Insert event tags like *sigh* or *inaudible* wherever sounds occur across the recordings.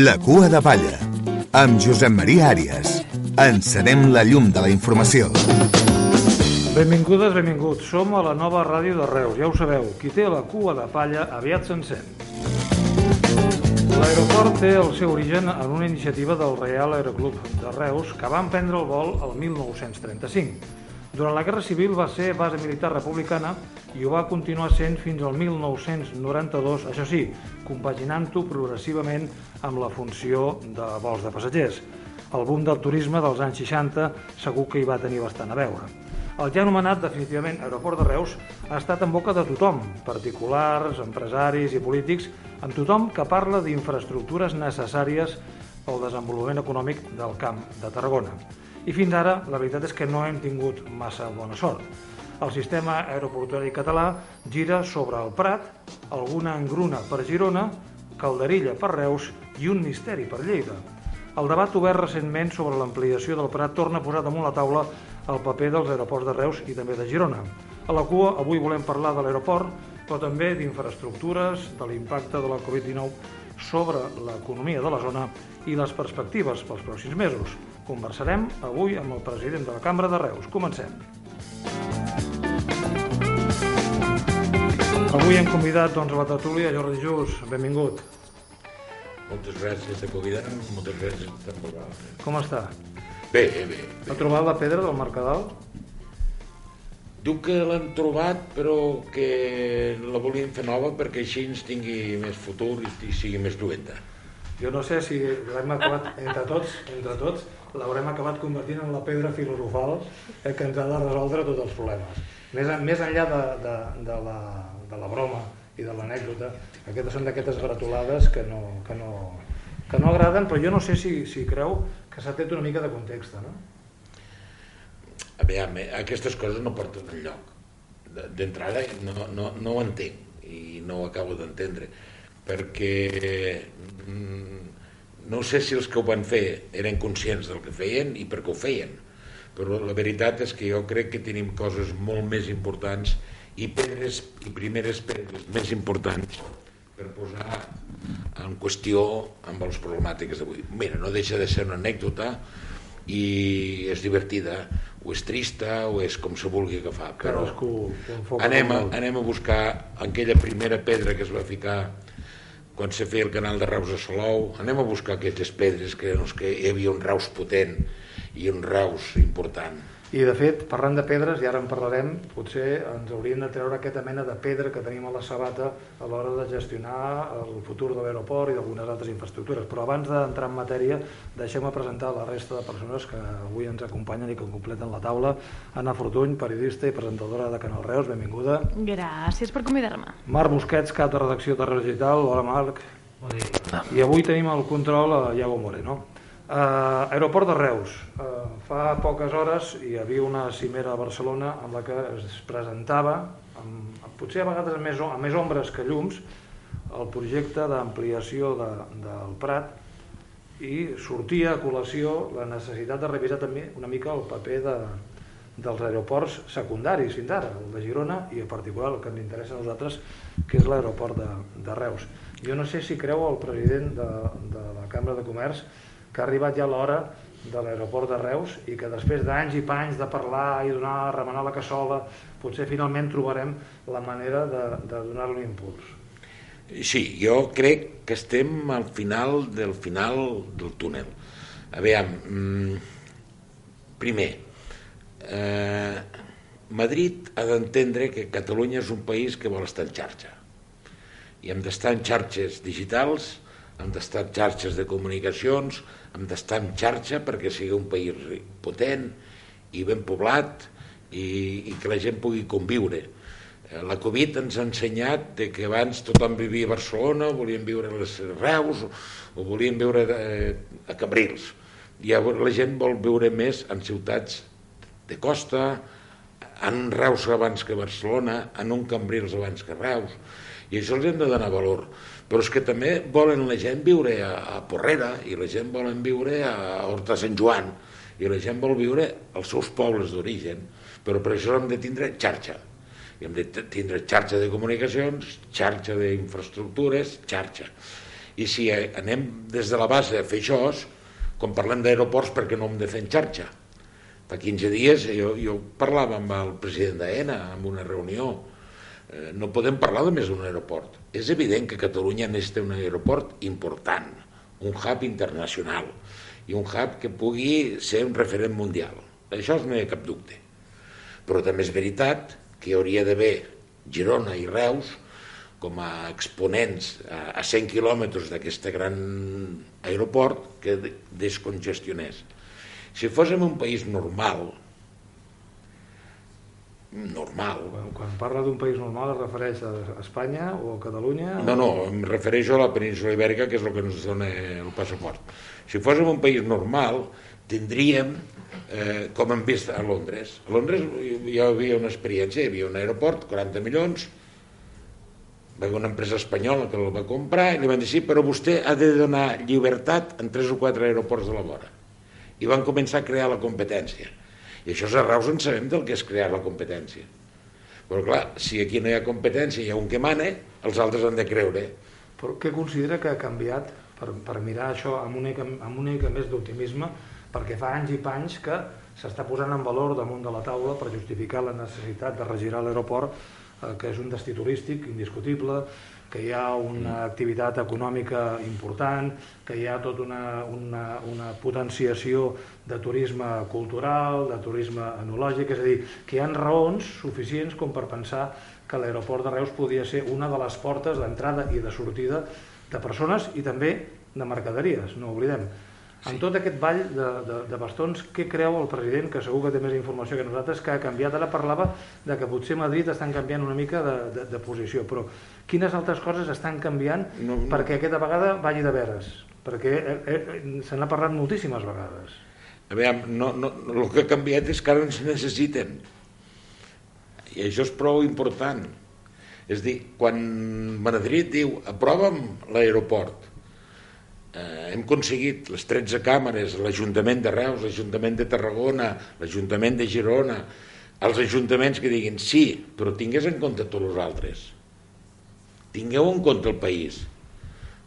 La cua de palla, amb Josep Maria Àrias. Encenem la llum de la informació. Benvingudes, benvinguts. Som a la nova ràdio de Reus, ja ho sabeu. Qui té la cua de palla aviat s'encén. L'aeroport té el seu origen en una iniciativa del Real Aeroclub de Reus que va emprendre el vol el 1935. Durant la Guerra Civil va ser base militar republicana i ho va continuar sent fins al 1992, això sí, compaginant-ho progressivament amb la funció de vols de passatgers. El boom del turisme dels anys 60 segur que hi va tenir bastant a veure. El ja anomenat definitivament aeroport de Reus ha estat en boca de tothom, particulars, empresaris i polítics, amb tothom que parla d'infraestructures necessàries pel desenvolupament econòmic del camp de Tarragona. I fins ara la veritat és que no hem tingut massa bona sort. El sistema aeroportuari català gira sobre el Prat, alguna engruna per Girona, Calderilla per Reus i un misteri per Lleida. El debat obert recentment sobre l'ampliació del Prat torna a posar damunt la taula el paper dels aeroports de Reus i també de Girona. A la cua avui volem parlar de l'aeroport, però també d'infraestructures, de l'impacte de la Covid-19 sobre l'economia de la zona i les perspectives pels pròxims mesos. Conversarem avui amb el president de la Cambra de Reus. Comencem. Avui hem convidat doncs, a la tertúlia Jordi Jus. Benvingut. Moltes gràcies de convidar-me, moltes gràcies per trucar. Com està? Bé, bé, bé. Ha trobat la pedra del Mercadal? Diu que l'han trobat, però que la volien fer nova perquè així ens tingui més futur i sigui més lluenta. Jo no sé si l'hem acabat, entre tots, entre tots, l'haurem acabat convertint en la pedra filosofal eh, que ens ha de resoldre tots els problemes. Més, més enllà de, de, de, la, de la broma i de l'anècdota, aquestes són d'aquestes gratolades que no, que, no, que no agraden, però jo no sé si, si creu que s'ha tret una mica de context, no? A veure, aquestes coses no porten enlloc. D'entrada no, no, no ho entenc i no ho acabo d'entendre, perquè mm, no sé si els que ho van fer eren conscients del que feien i per què ho feien, però la veritat és que jo crec que tenim coses molt més importants i pedres i primeres pedres més importants per posar en qüestió amb les problemàtiques d'avui. Mira, no deixa de ser una anècdota i és divertida, o és trista, o és com se vulgui agafar, però anem a, anem a buscar aquella primera pedra que es va ficar quan se feia el canal de Reus a Salou, anem a buscar aquestes pedres que, doncs, que hi havia un Reus potent i un Reus important. I de fet, parlant de pedres, i ara en parlarem, potser ens hauríem de treure aquesta mena de pedra que tenim a la sabata a l'hora de gestionar el futur de l'aeroport i d'algunes altres infraestructures. Però abans d'entrar en matèria, deixem-me presentar la resta de persones que avui ens acompanyen i que completen la taula. Anna Fortuny, periodista i presentadora de Canal Reus, benvinguda. Gràcies per convidar-me. Marc Busquets, cap de redacció de Reus Digital. Hola, Marc. Bon dia. I avui tenim el control a Iago Moreno. Uh, aeroport de Reus. Uh, fa poques hores hi havia una cimera a Barcelona en la que es presentava, amb, potser a vegades amb més, amb més ombres que llums, el projecte d'ampliació de, del Prat i sortia a col·lació la necessitat de revisar també una mica el paper de, dels aeroports secundaris fins ara, el de Girona i en particular el que ens interessa a nosaltres, que és l'aeroport de, de Reus. Jo no sé si creu el president de, de la Cambra de Comerç que ha arribat ja l'hora de l'aeroport de Reus i que després d'anys i panys de parlar i donar, remenar la cassola, potser finalment trobarem la manera de, de donar-li impuls. Sí, jo crec que estem al final del final del túnel. A veure, mm, primer, eh, Madrid ha d'entendre que Catalunya és un país que vol estar en xarxa. I hem d'estar en xarxes digitals, hem d'estar en xarxes de comunicacions, hem d'estar en xarxa perquè sigui un país potent i ben poblat i, i que la gent pugui conviure. Eh, la Covid ens ha ensenyat de que abans tothom vivia a Barcelona, volien viure a les Reus o volien viure eh, a Cabrils. I la gent vol viure més en ciutats de costa, en Reus abans que Barcelona, en un Cambrils abans que Reus, i això els hem de donar valor. Però és que també volen la gent viure a, a Porrera, i la gent volen viure a Horta Sant Joan, i la gent vol viure als seus pobles d'origen, però per això hem de tindre xarxa. I hem de tindre xarxa de comunicacions, xarxa d'infraestructures, xarxa. I si anem des de la base a fer això, quan parlem d'aeroports, perquè no hem de fer en xarxa? Fa 15 dies jo, jo parlava amb el president d'AENA en una reunió. Eh, no podem parlar de més d'un aeroport. És evident que Catalunya necessita un aeroport important, un hub internacional i un hub que pugui ser un referent mundial. Això no hi ha cap dubte. Però també és veritat que hi hauria d'haver Girona i Reus com a exponents a 100 quilòmetres d'aquest gran aeroport que descongestionés. Si fóssim un país normal, normal... Quan, quan parla d'un país normal es refereix a Espanya o a Catalunya? No, no, em refereixo a la península ibèrica, que és el que ens dona el passaport. Si fóssim un país normal, tindríem, eh, com hem vist a Londres. A Londres hi havia una experiència, hi havia un aeroport, 40 milions, va haver una empresa espanyola que el va comprar i li van dir sí, però vostè ha de donar llibertat en tres o quatre aeroports de la vora i van començar a crear la competència. I això a Reus en sabem del que és crear la competència. Però clar, si aquí no hi ha competència, hi ha un que mana, els altres han de creure. Però què considera que ha canviat per, per mirar això amb una amb una mica més d'optimisme, perquè fa anys i panys que s'està posant en valor damunt de la taula per justificar la necessitat de regirar l'aeroport, que és un destí turístic indiscutible, que hi ha una activitat econòmica important, que hi ha tota una, una, una potenciació de turisme cultural, de turisme enològic, és a dir, que hi ha raons suficients com per pensar que l'aeroport de Reus podria ser una de les portes d'entrada i de sortida de persones i també de mercaderies, no oblidem. Sí. En tot aquest ball de, de, de bastons, què creu el president, que segur que té més informació que nosaltres, que ha canviat? Ara parlava de que potser Madrid estan canviant una mica de, de, de posició, però quines altres coses estan canviant no, no. perquè aquesta vegada valli de veres? Perquè eh, eh, se n'ha parlat moltíssimes vegades. A veure, no, no, el que ha canviat és que ara ens necessiten. I això és prou important. És dir, quan Madrid diu aprova'm l'aeroport, eh, hem aconseguit les 13 càmeres, l'Ajuntament de Reus, l'Ajuntament de Tarragona, l'Ajuntament de Girona, els ajuntaments que diguin sí, però tingués en compte tots els altres. Tingueu en compte el país.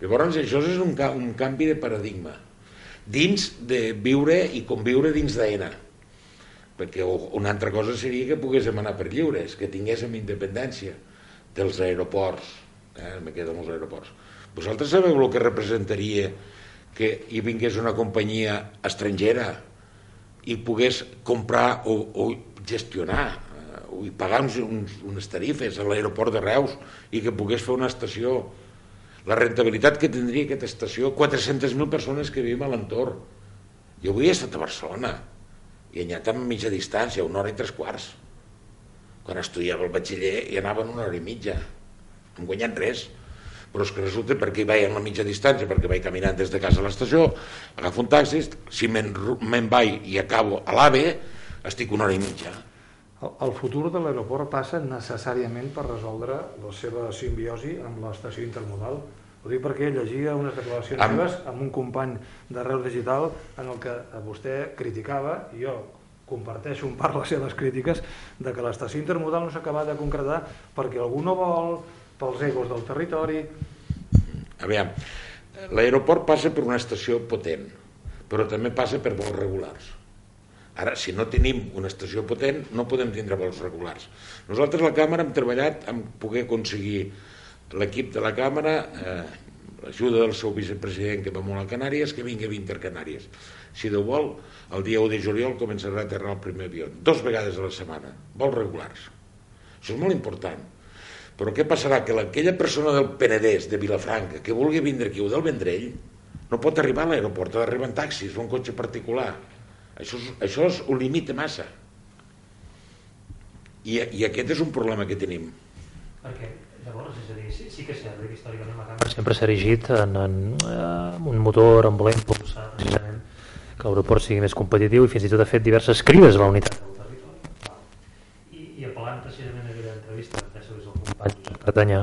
Llavors això és un, un canvi de paradigma dins de viure i conviure dins d'AENA perquè una altra cosa seria que poguéssim anar per lliures, que tinguéssim independència dels aeroports, eh, me quedo amb els aeroports, vosaltres sabeu el que representaria que hi vingués una companyia estrangera i pogués comprar o, o gestionar eh, o pagar uns, uns, unes tarifes a l'aeroport de Reus i que pogués fer una estació? La rentabilitat que tindria aquesta estació 400.000 persones que vivim a l'entorn. Jo avui he estat a Barcelona i he anat a mitja distància una hora i tres quarts. Quan estudiava el batxiller i anava en una hora i mitja. No hem guanyat res però és que resulta perquè hi vaig a la mitja distància, perquè vaig caminant des de casa a l'estació, agafo un taxi, si me'n vaig i acabo a l'AVE, estic una hora i mitja. El futur de l'aeroport passa necessàriament per resoldre la seva simbiosi amb l'estació intermodal. Ho dic perquè llegia unes declaracions amb... seves amb un company de Reus Digital en el que vostè criticava, i jo comparteixo un part les seves crítiques, de que l'estació intermodal no s'acaba de concretar perquè algú no vol, pels egos del territori. A veure, l'aeroport passa per una estació potent, però també passa per vols regulars. Ara, si no tenim una estació potent, no podem tindre vols regulars. Nosaltres la Càmera hem treballat en poder aconseguir l'equip de la Càmera, eh, l'ajuda del seu vicepresident que va molt a Canàries, que vingui a Intercanàries. Si Déu vol, el dia 1 de juliol començarà a aterrar el primer avió, dos vegades a la setmana, vols regulars. Això és molt important però què passarà? Que aquella persona del Penedès, de Vilafranca, que vulgui vindre aquí o del Vendrell, no pot arribar a l'aeroport, ha d'arribar en taxis o en cotxe particular. Això, és, això és, ho limita massa. I, I aquest és un problema que tenim. Perquè, llavors, és a dir, sí, sí que és cert que històricament la cambra sempre s'ha erigit en, en, en un motor, en voler impulsar precisament que l'aeroport sigui més competitiu i fins i tot ha fet diverses crides a la unitat del territori. I, i apel·lant precisament a aquella entrevista que és el company Josep Bretanya,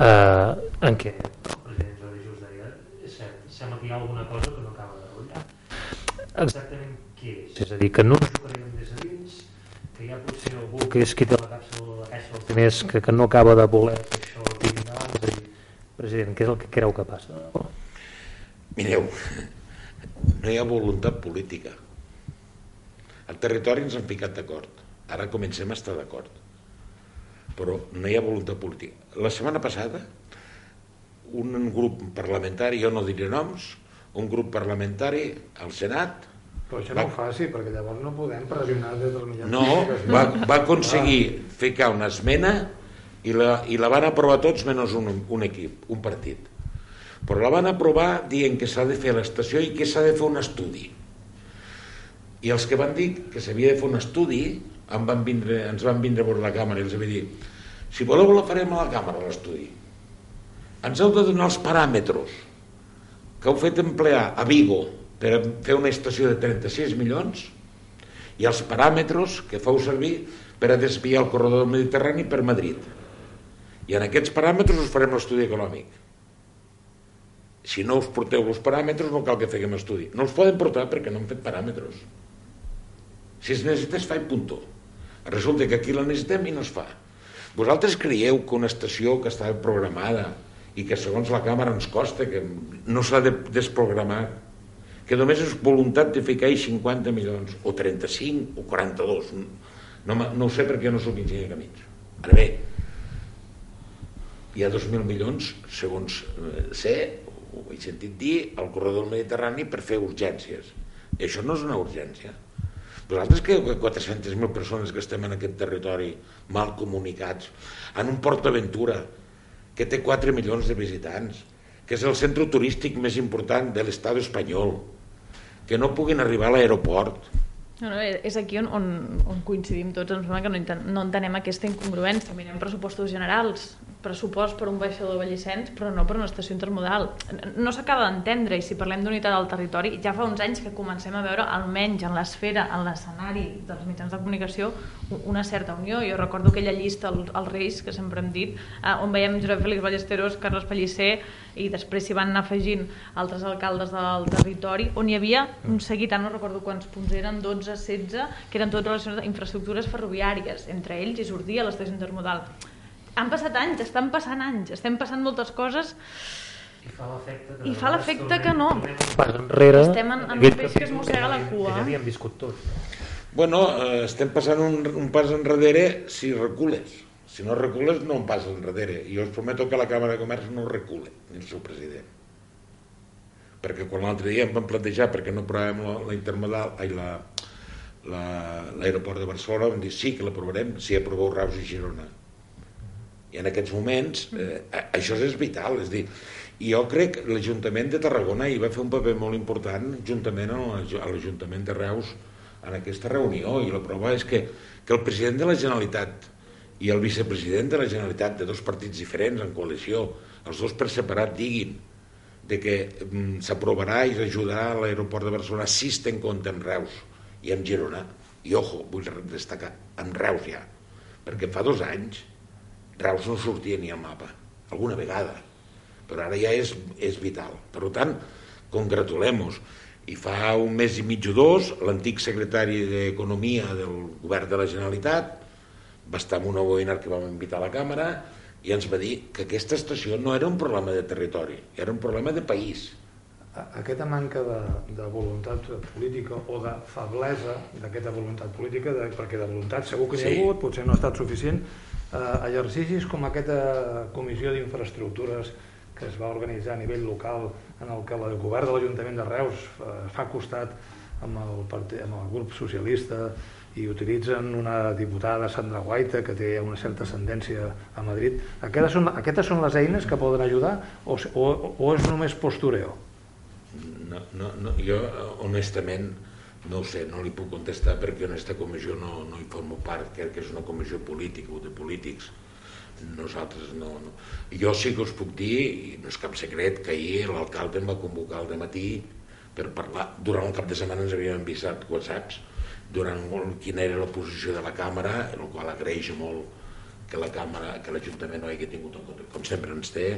eh, en què el cert, sembla que hi ha alguna cosa que no acaba de rotllar. Exactament què és? És a dir, que no ens tocarem des de dins, que hi ha potser algú que és qui té la càpsula de la caixa dels diners que, que no acaba de voler fer això tiri endavant, és a dir, president, què és el que creu que passa? Mireu, no hi ha voluntat política. Al territori ens han ficat d'acord. Ara comencem a estar d'acord. Però no hi ha voluntat política. La setmana passada, un grup parlamentari, jo no diré noms, un grup parlamentari al Senat Però això no ho faci, perquè llavors no podem pressionar des dels mitjans. no, va, va aconseguir ficar una esmena i la, i la van aprovar tots menys un, un equip, un partit. Però la van aprovar dient que s'ha de fer l'estació i que s'ha de fer un estudi. I els que van dir que s'havia de fer un estudi em van vindre, ens van vindre a veure la càmera i els vaig dir si voleu la farem a la càmera l'estudi. Ens heu de donar els paràmetres que heu fet emplear a Vigo per fer una estació de 36 milions i els paràmetres que feu servir per a desviar el corredor del Mediterrani per Madrid. I en aquests paràmetres us farem l'estudi econòmic. Si no us porteu els paràmetres no cal que feguem estudi. No els poden portar perquè no han fet paràmetres. Si es necessita es fa i punto. Resulta que aquí la necessitem i no es fa. Vosaltres creieu que una estació que està programada i que segons la càmera ens costa que no s'ha de desprogramar que només és voluntat de ficar-hi 50 milions, o 35, o 42. No, no ho sé perquè no sóc enginyer de camins. Ara bé, hi ha 2.000 milions, segons eh, sé, ho he sentit dir, al corredor Mediterrani per fer urgències. I això no és una urgència. Vosaltres que 400.000 persones que estem en aquest territori mal comunicats, en un Port Aventura que té 4 milions de visitants, que és el centre turístic més important de l'estat espanyol, que no puguin arribar a l'aeroport. No, no, és aquí on, on, on coincidim tots. Em sembla que no, enten, no entenem aquesta incongruència. Mirem pressupostos generals, pressupost per un baixador de Vallicens, però no per una estació intermodal. No s'acaba d'entendre, i si parlem d'unitat del territori, ja fa uns anys que comencem a veure, almenys en l'esfera, en l'escenari dels mitjans de comunicació, una certa unió. Jo recordo aquella llista, el- els Reis, que sempre hem dit, eh, on veiem Josep Félix Ballesteros, Carles Pellicer, i després s'hi van anar afegint altres alcaldes del territori, on hi havia un seguit, no recordo quants punts eren, 12, 16, que eren tots relacionats amb infraestructures ferroviàries, entre ells hi sortia l'estació intermodal. Han passat anys, estan passant anys, estem passant moltes coses, I fa l'efecte que, I fa l'efecte que no. Pas enrere, Estem en- en un peix que es mossega la que cua. ja havíem viscut tots. Bueno, eh, estem passant un, un pas enrere si recules. Si no recules, no un pas enrere. I jo us prometo que la Càmera de Comerç no recule, ni el seu president. Perquè quan l'altre dia em van plantejar perquè no aprovem la, la intermodal, ai, la, la- l'aeroport de Barcelona, vam dir sí que l'aprovarem si aproveu Reus i Girona. I en aquests moments eh, això és vital, és dir, i jo crec que l'Ajuntament de Tarragona hi va fer un paper molt important juntament a l'Ajuntament de Reus en aquesta reunió i la prova és que, que el president de la Generalitat i el vicepresident de la Generalitat de dos partits diferents en coalició, els dos per separat diguin de que mm, s'aprovarà i s'ajudarà a l'aeroport de Barcelona si es té en compte en Reus i en Girona i ojo, vull destacar, en Reus ja perquè fa dos anys Reus no sortia ni al mapa alguna vegada però ara ja és, és vital per tant, congratulem-nos i fa un mes i mig o dos l'antic secretari d'Economia del govern de la Generalitat va estar en una webinar que vam invitar a la càmera i ens va dir que aquesta estació no era un problema de territori, era un problema de país. A- Aquesta manca de, de voluntat política o de feblesa d'aquesta voluntat política, de, perquè de voluntat segur que n'hi ha Sí. hagut, potser no ha estat suficient, eh, exercicis com aquesta comissió d'infraestructures que es va organitzar a nivell local en el que el govern de l'Ajuntament de Reus eh, fa costat amb el, partit, amb el grup socialista i utilitzen una diputada, Sandra Guaita, que té una certa ascendència a Madrid. Aquestes són, aquestes són les eines que poden ajudar o, o, o és només postureo? No, no, no, jo, honestament, no sé, no li puc contestar perquè en aquesta comissió no, no hi formo part, crec que és una comissió política o de polítics. Nosaltres no, no. Jo sí que us puc dir, i no és cap secret, que ahir l'alcalde em va convocar al matí per parlar. Durant el cap de setmana ens havíem enviat whatsapps durant quina era la posició de la càmera, el qual agraeix molt que la càmera, que l'Ajuntament no hagi tingut en compte, com sempre ens té,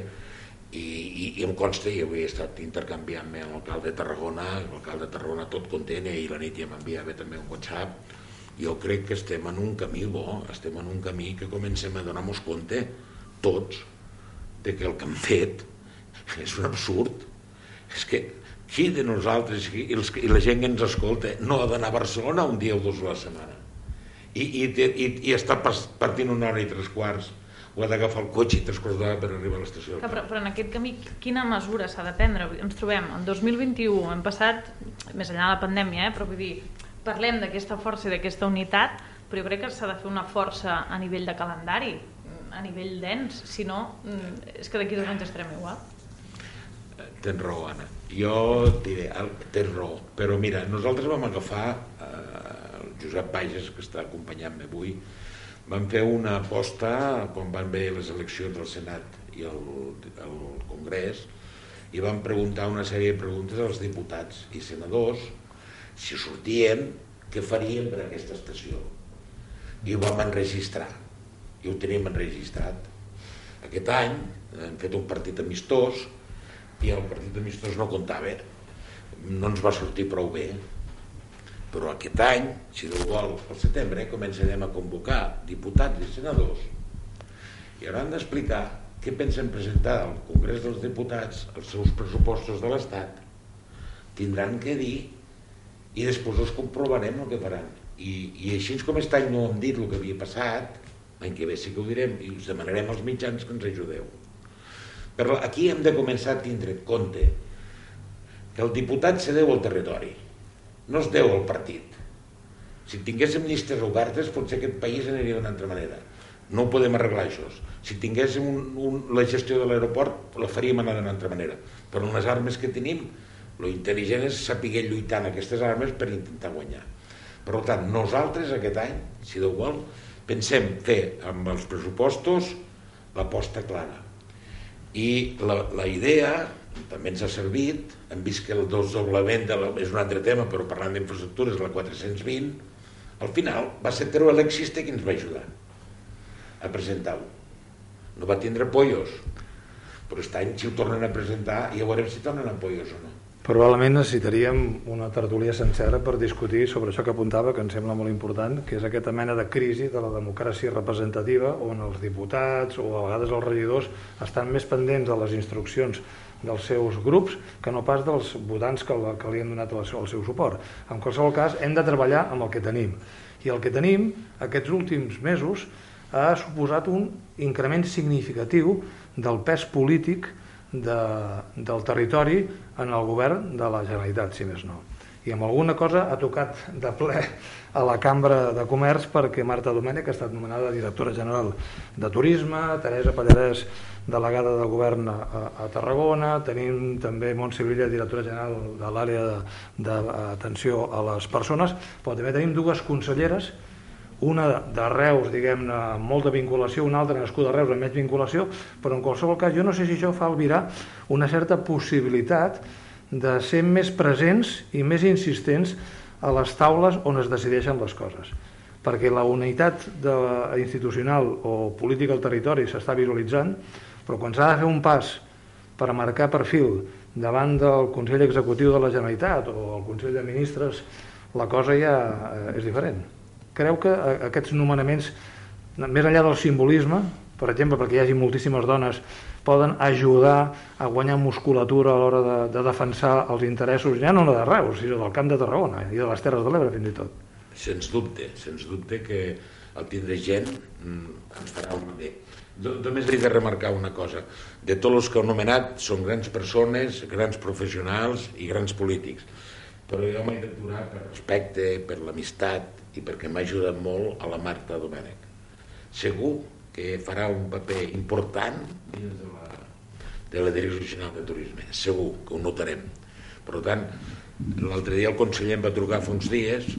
i, i, i em consta, i avui he estat intercanviant amb l'alcalde de Tarragona, l'alcalde de Tarragona tot content, i la nit ja m'enviava també un WhatsApp, jo crec que estem en un camí bo, estem en un camí que comencem a donar-nos compte, tots, de que el que hem fet *laughs* és un absurd. És que qui de nosaltres i, els, i la gent que ens escolta no ha d'anar a Barcelona un dia o dos a la setmana? I, i, i, i està partint una hora i tres quarts o ha d'agafar el cotxe i tres quarts d'hora per arribar a l'estació. Però, però en aquest camí quina mesura s'ha de prendre? Ens trobem en 2021, hem passat, més enllà de la pandèmia, eh, però vull dir, parlem d'aquesta força i d'aquesta unitat, però jo crec que s'ha de fer una força a nivell de calendari, a nivell d'ens, si no, mm, és que d'aquí dos anys estarem igual. Tens raó, Anna. Jo diré, tens raó, però mira, nosaltres vam agafar eh, el Josep Bages, que està acompanyant-me avui, van fer una aposta quan van haver les eleccions del Senat i el, el Congrés i van preguntar una sèrie de preguntes als diputats i senadors si sortien què farien per aquesta estació. I ho vam enregistrar. I ho tenim enregistrat. Aquest any hem fet un partit amistós i el partit amistós no comptava. No ens va sortir prou bé però aquest any, si Déu vol, al setembre començarem a convocar diputats i senadors i hauran d'explicar què pensen presentar al Congrés dels Diputats els seus pressupostos de l'Estat tindran que dir i després els comprovarem el que faran. I, i així com aquest any no hem dit el que havia passat l'any que ve sí que ho direm i us demanarem als mitjans que ens ajudeu. Però aquí hem de començar a tindre compte que el diputat se deu al territori no es deu al partit. Si tinguéssim llistes obertes, potser aquest país aniria d'una altra manera. No ho podem arreglar, això. Si tinguéssim un, un, la gestió de l'aeroport, la faríem anar d'una altra manera. Però amb les armes que tenim, lo intel·ligent és saber lluitar en aquestes armes per intentar guanyar. Per tant, nosaltres aquest any, si Déu vol, pensem fer amb els pressupostos l'aposta clara. I la, la idea també ens ha servit, hem vist que el desdoblament de la, és un altre tema, però parlant d'infraestructures, la 420, al final va ser Teruel Existe qui ens va ajudar a presentar-ho. No va tindre pollos, però aquest any si ho tornen a presentar ja veurem si tornen a pollos o no. Probablement necessitaríem una tertúlia sencera per discutir sobre això que apuntava, que em sembla molt important, que és aquesta mena de crisi de la democràcia representativa on els diputats o a vegades els regidors estan més pendents de les instruccions dels seus grups que no pas dels votants que, que li han donat el seu, el seu suport. En qualsevol cas, hem de treballar amb el que tenim. I el que tenim, aquests últims mesos, ha suposat un increment significatiu del pes polític de, del territori en el govern de la Generalitat, si més no. I amb alguna cosa ha tocat de ple a la Cambra de Comerç perquè Marta Domènech ha estat nomenada directora general de Turisme, Teresa Pallarès delegada de govern a, a Tarragona, tenim també Montse Villa, directora general de l'àrea d'atenció a les persones, però també tenim dues conselleres, una de Reus, diguem-ne, amb molta vinculació, una altra nascuda a Reus amb menys vinculació, però en qualsevol cas jo no sé si això fa albirar una certa possibilitat de ser més presents i més insistents a les taules on es decideixen les coses perquè la unitat de, institucional o política al territori s'està visualitzant, però quan s'ha de fer un pas per marcar perfil davant del Consell Executiu de la Generalitat o el Consell de Ministres, la cosa ja eh, és diferent. Creu que eh, aquests nomenaments, més enllà del simbolisme, per exemple, perquè hi hagi moltíssimes dones, poden ajudar a guanyar musculatura a l'hora de, de defensar els interessos, ja no de Reus, sinó del Camp de Tarragona i de les Terres de l'Ebre fins i tot. Sens dubte, sens dubte que el tindre gent mm, ens farà un bé. Només he de remarcar una cosa. De tots els que heu nomenat són grans persones, grans professionals i grans polítics. Però jo m'he d'aturar per respecte, per l'amistat i perquè m'ha ajudat molt a la Marta Domènech. Segur que farà un paper important dins de la, de la Direcció General de Turisme. Segur que ho notarem. Per tant, l'altre dia el conseller em va trucar fa uns dies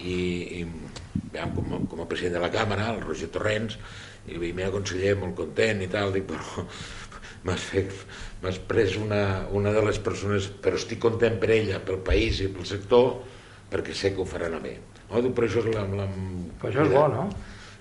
i, i com, a, com a president de la Càmera, el Roger Torrents, i li vaig conseller, molt content i tal, dic, però *laughs* m'has fet m'has pres una, una de les persones però estic content per ella, pel país i pel sector perquè sé que ho faran bé no? Però això és la, la... Però això és bo, no?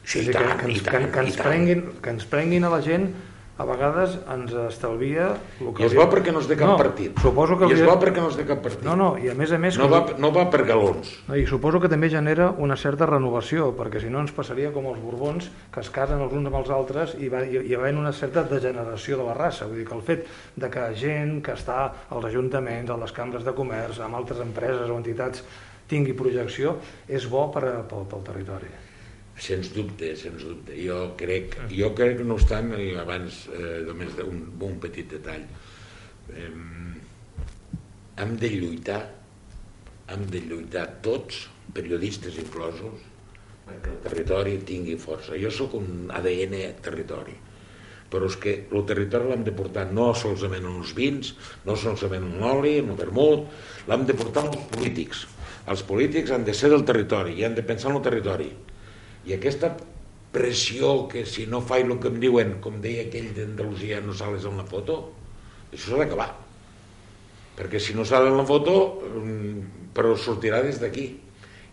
Sí, i tant, que, que, i ens, tant, que, que, ens prenguin, que ens prenguin a la gent a vegades ens estalvia el I és bo perquè no és de cap no, partit. Suposo que I és bo perquè no és de cap partit. No, no, i a més a més... No que- va, no va per galons. No, I suposo que també genera una certa renovació, perquè si no ens passaria com els borbons, que es casen els uns amb els altres i va, hi, hi va haver una certa degeneració de la raça. Vull dir que el fet de que gent que està als ajuntaments, a les cambres de comerç, amb altres empreses o entitats tingui projecció, és bo per, pel territori. Sens dubte, sens dubte. Jo crec, jo crec no obstant, abans eh, només un, un petit detall, eh, hem de lluitar, hem de lluitar tots, periodistes inclosos, perquè el territori tingui força. Jo sóc un ADN territori, però és que el territori l'hem de portar no solament en els vins, no solament en l'oli, en el vermut, l'hem de portar als polítics. Els polítics han de ser del territori i han de pensar en el territori. I aquesta pressió que si no faig el que em diuen, com deia aquell d'Andalusia, no sales en la foto, això s'ha d'acabar. Perquè si no sale en la foto, mm, però sortirà des d'aquí.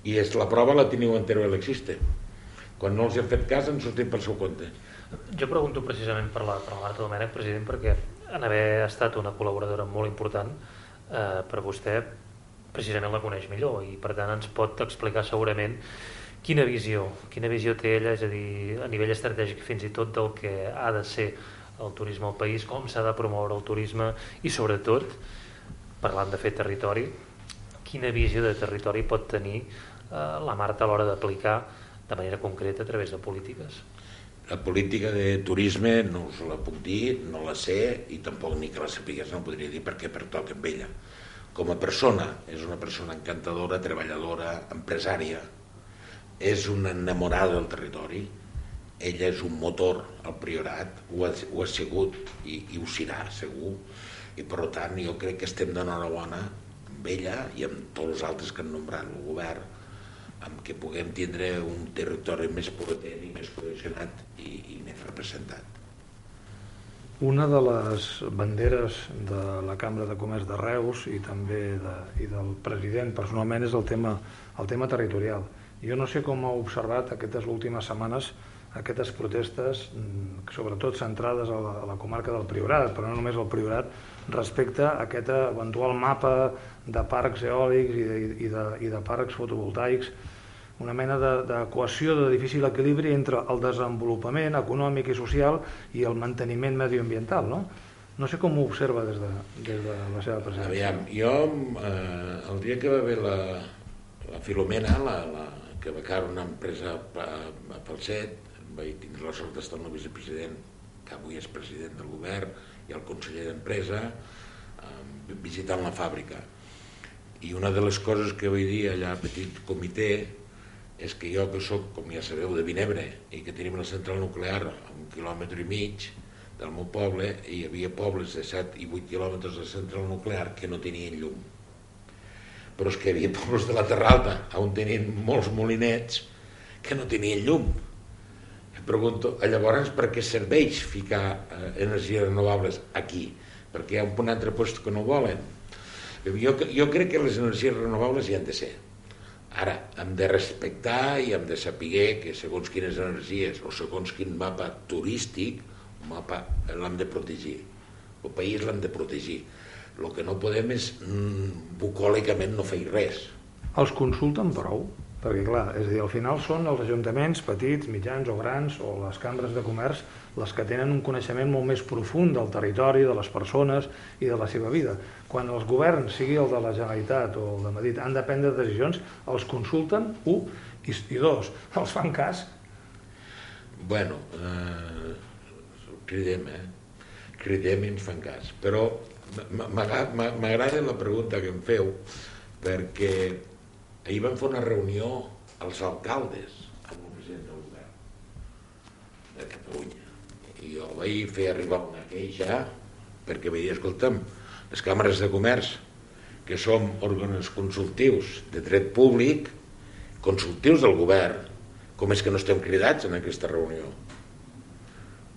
I és la prova la teniu en Teruel Existe. Quan no els he fet cas han sortit pel seu compte. Jo pregunto precisament per la, per la Marta Domènech, president, perquè en haver estat una col·laboradora molt important eh, per vostè, precisament la coneix millor i per tant ens pot explicar segurament quina visió, quina visió té ella, és a dir, a nivell estratègic fins i tot del que ha de ser el turisme al país, com s'ha de promoure el turisme i sobretot, parlant de fer territori, quina visió de territori pot tenir eh, la Marta a l'hora d'aplicar de manera concreta a través de polítiques. La política de turisme no us la puc dir, no la sé i tampoc ni que la sapigués no podria dir perquè pertoca amb ella. Com a persona, és una persona encantadora, treballadora, empresària, és una enamorada del territori, ella és un motor al Priorat, ho ha, ho ha sigut i, i ho serà segur, i per tant jo crec que estem d'enhorabona amb ella i amb tots els altres que han nombrat el govern, amb què puguem tindre un territori més potent i més cohesionat i, i més representat. Una de les banderes de la Cambra de Comerç de Reus i també de, i del president personalment és el tema, el tema territorial. Jo no sé com ha observat aquestes últimes setmanes aquestes protestes, mm, sobretot centrades a la, a la comarca del Priorat, però no només al Priorat, respecte a aquest eventual mapa de parcs eòlics i de, i de, i de parcs fotovoltaics, una mena de- d'equació de, de difícil equilibri entre el desenvolupament econòmic i social i el manteniment medioambiental, no? No sé com ho observa des de, des de la seva presència. Aviam, jo eh, el dia que va haver la, la Filomena, la, la, que caure una empresa a, a Falset, vaig tindre la sort d'estar amb el vicepresident, que avui és president del govern, i el conseller d'Empresa, eh, visitant la fàbrica. I una de les coses que vaig dir allà a petit comitè és que jo que sóc, com ja sabeu, de Vinebre i que tenim la central nuclear a un quilòmetre i mig del meu poble i hi havia pobles de 7 i 8 quilòmetres de central nuclear que no tenien llum. Però és que hi havia pobles de la Terra Alta on tenien molts molinets que no tenien llum. Em pregunto, "Ah, llavors per què serveix ficar eh, energies renovables aquí? Perquè hi ha un altre lloc que no volen. Jo, jo crec que les energies renovables hi han de ser. Ara, hem de respectar i hem de saber que segons quines energies o segons quin mapa turístic, mapa l'hem de protegir. El país l'hem de protegir. El que no podem és mm, bucòlicament no fer res. Els consulten prou? Perquè, clar, és a dir, al final són els ajuntaments petits, mitjans o grans, o les cambres de comerç, les que tenen un coneixement molt més profund del territori, de les persones i de la seva vida. Quan els governs, sigui el de la Generalitat o el de Madrid, han de prendre decisions, els consulten, un, i, i dos, els fan cas. Bueno, eh, cridem, eh? Cridem i ens fan cas. Però m'agrada la pregunta que em feu, perquè ahir vam fer una reunió als alcaldes amb el president del govern de Catalunya. I jo vaig fer arribar una queixa perquè vaig dir, escolta'm, les càmeres de comerç que som òrgans consultius de dret públic, consultius del govern, com és que no estem cridats en aquesta reunió?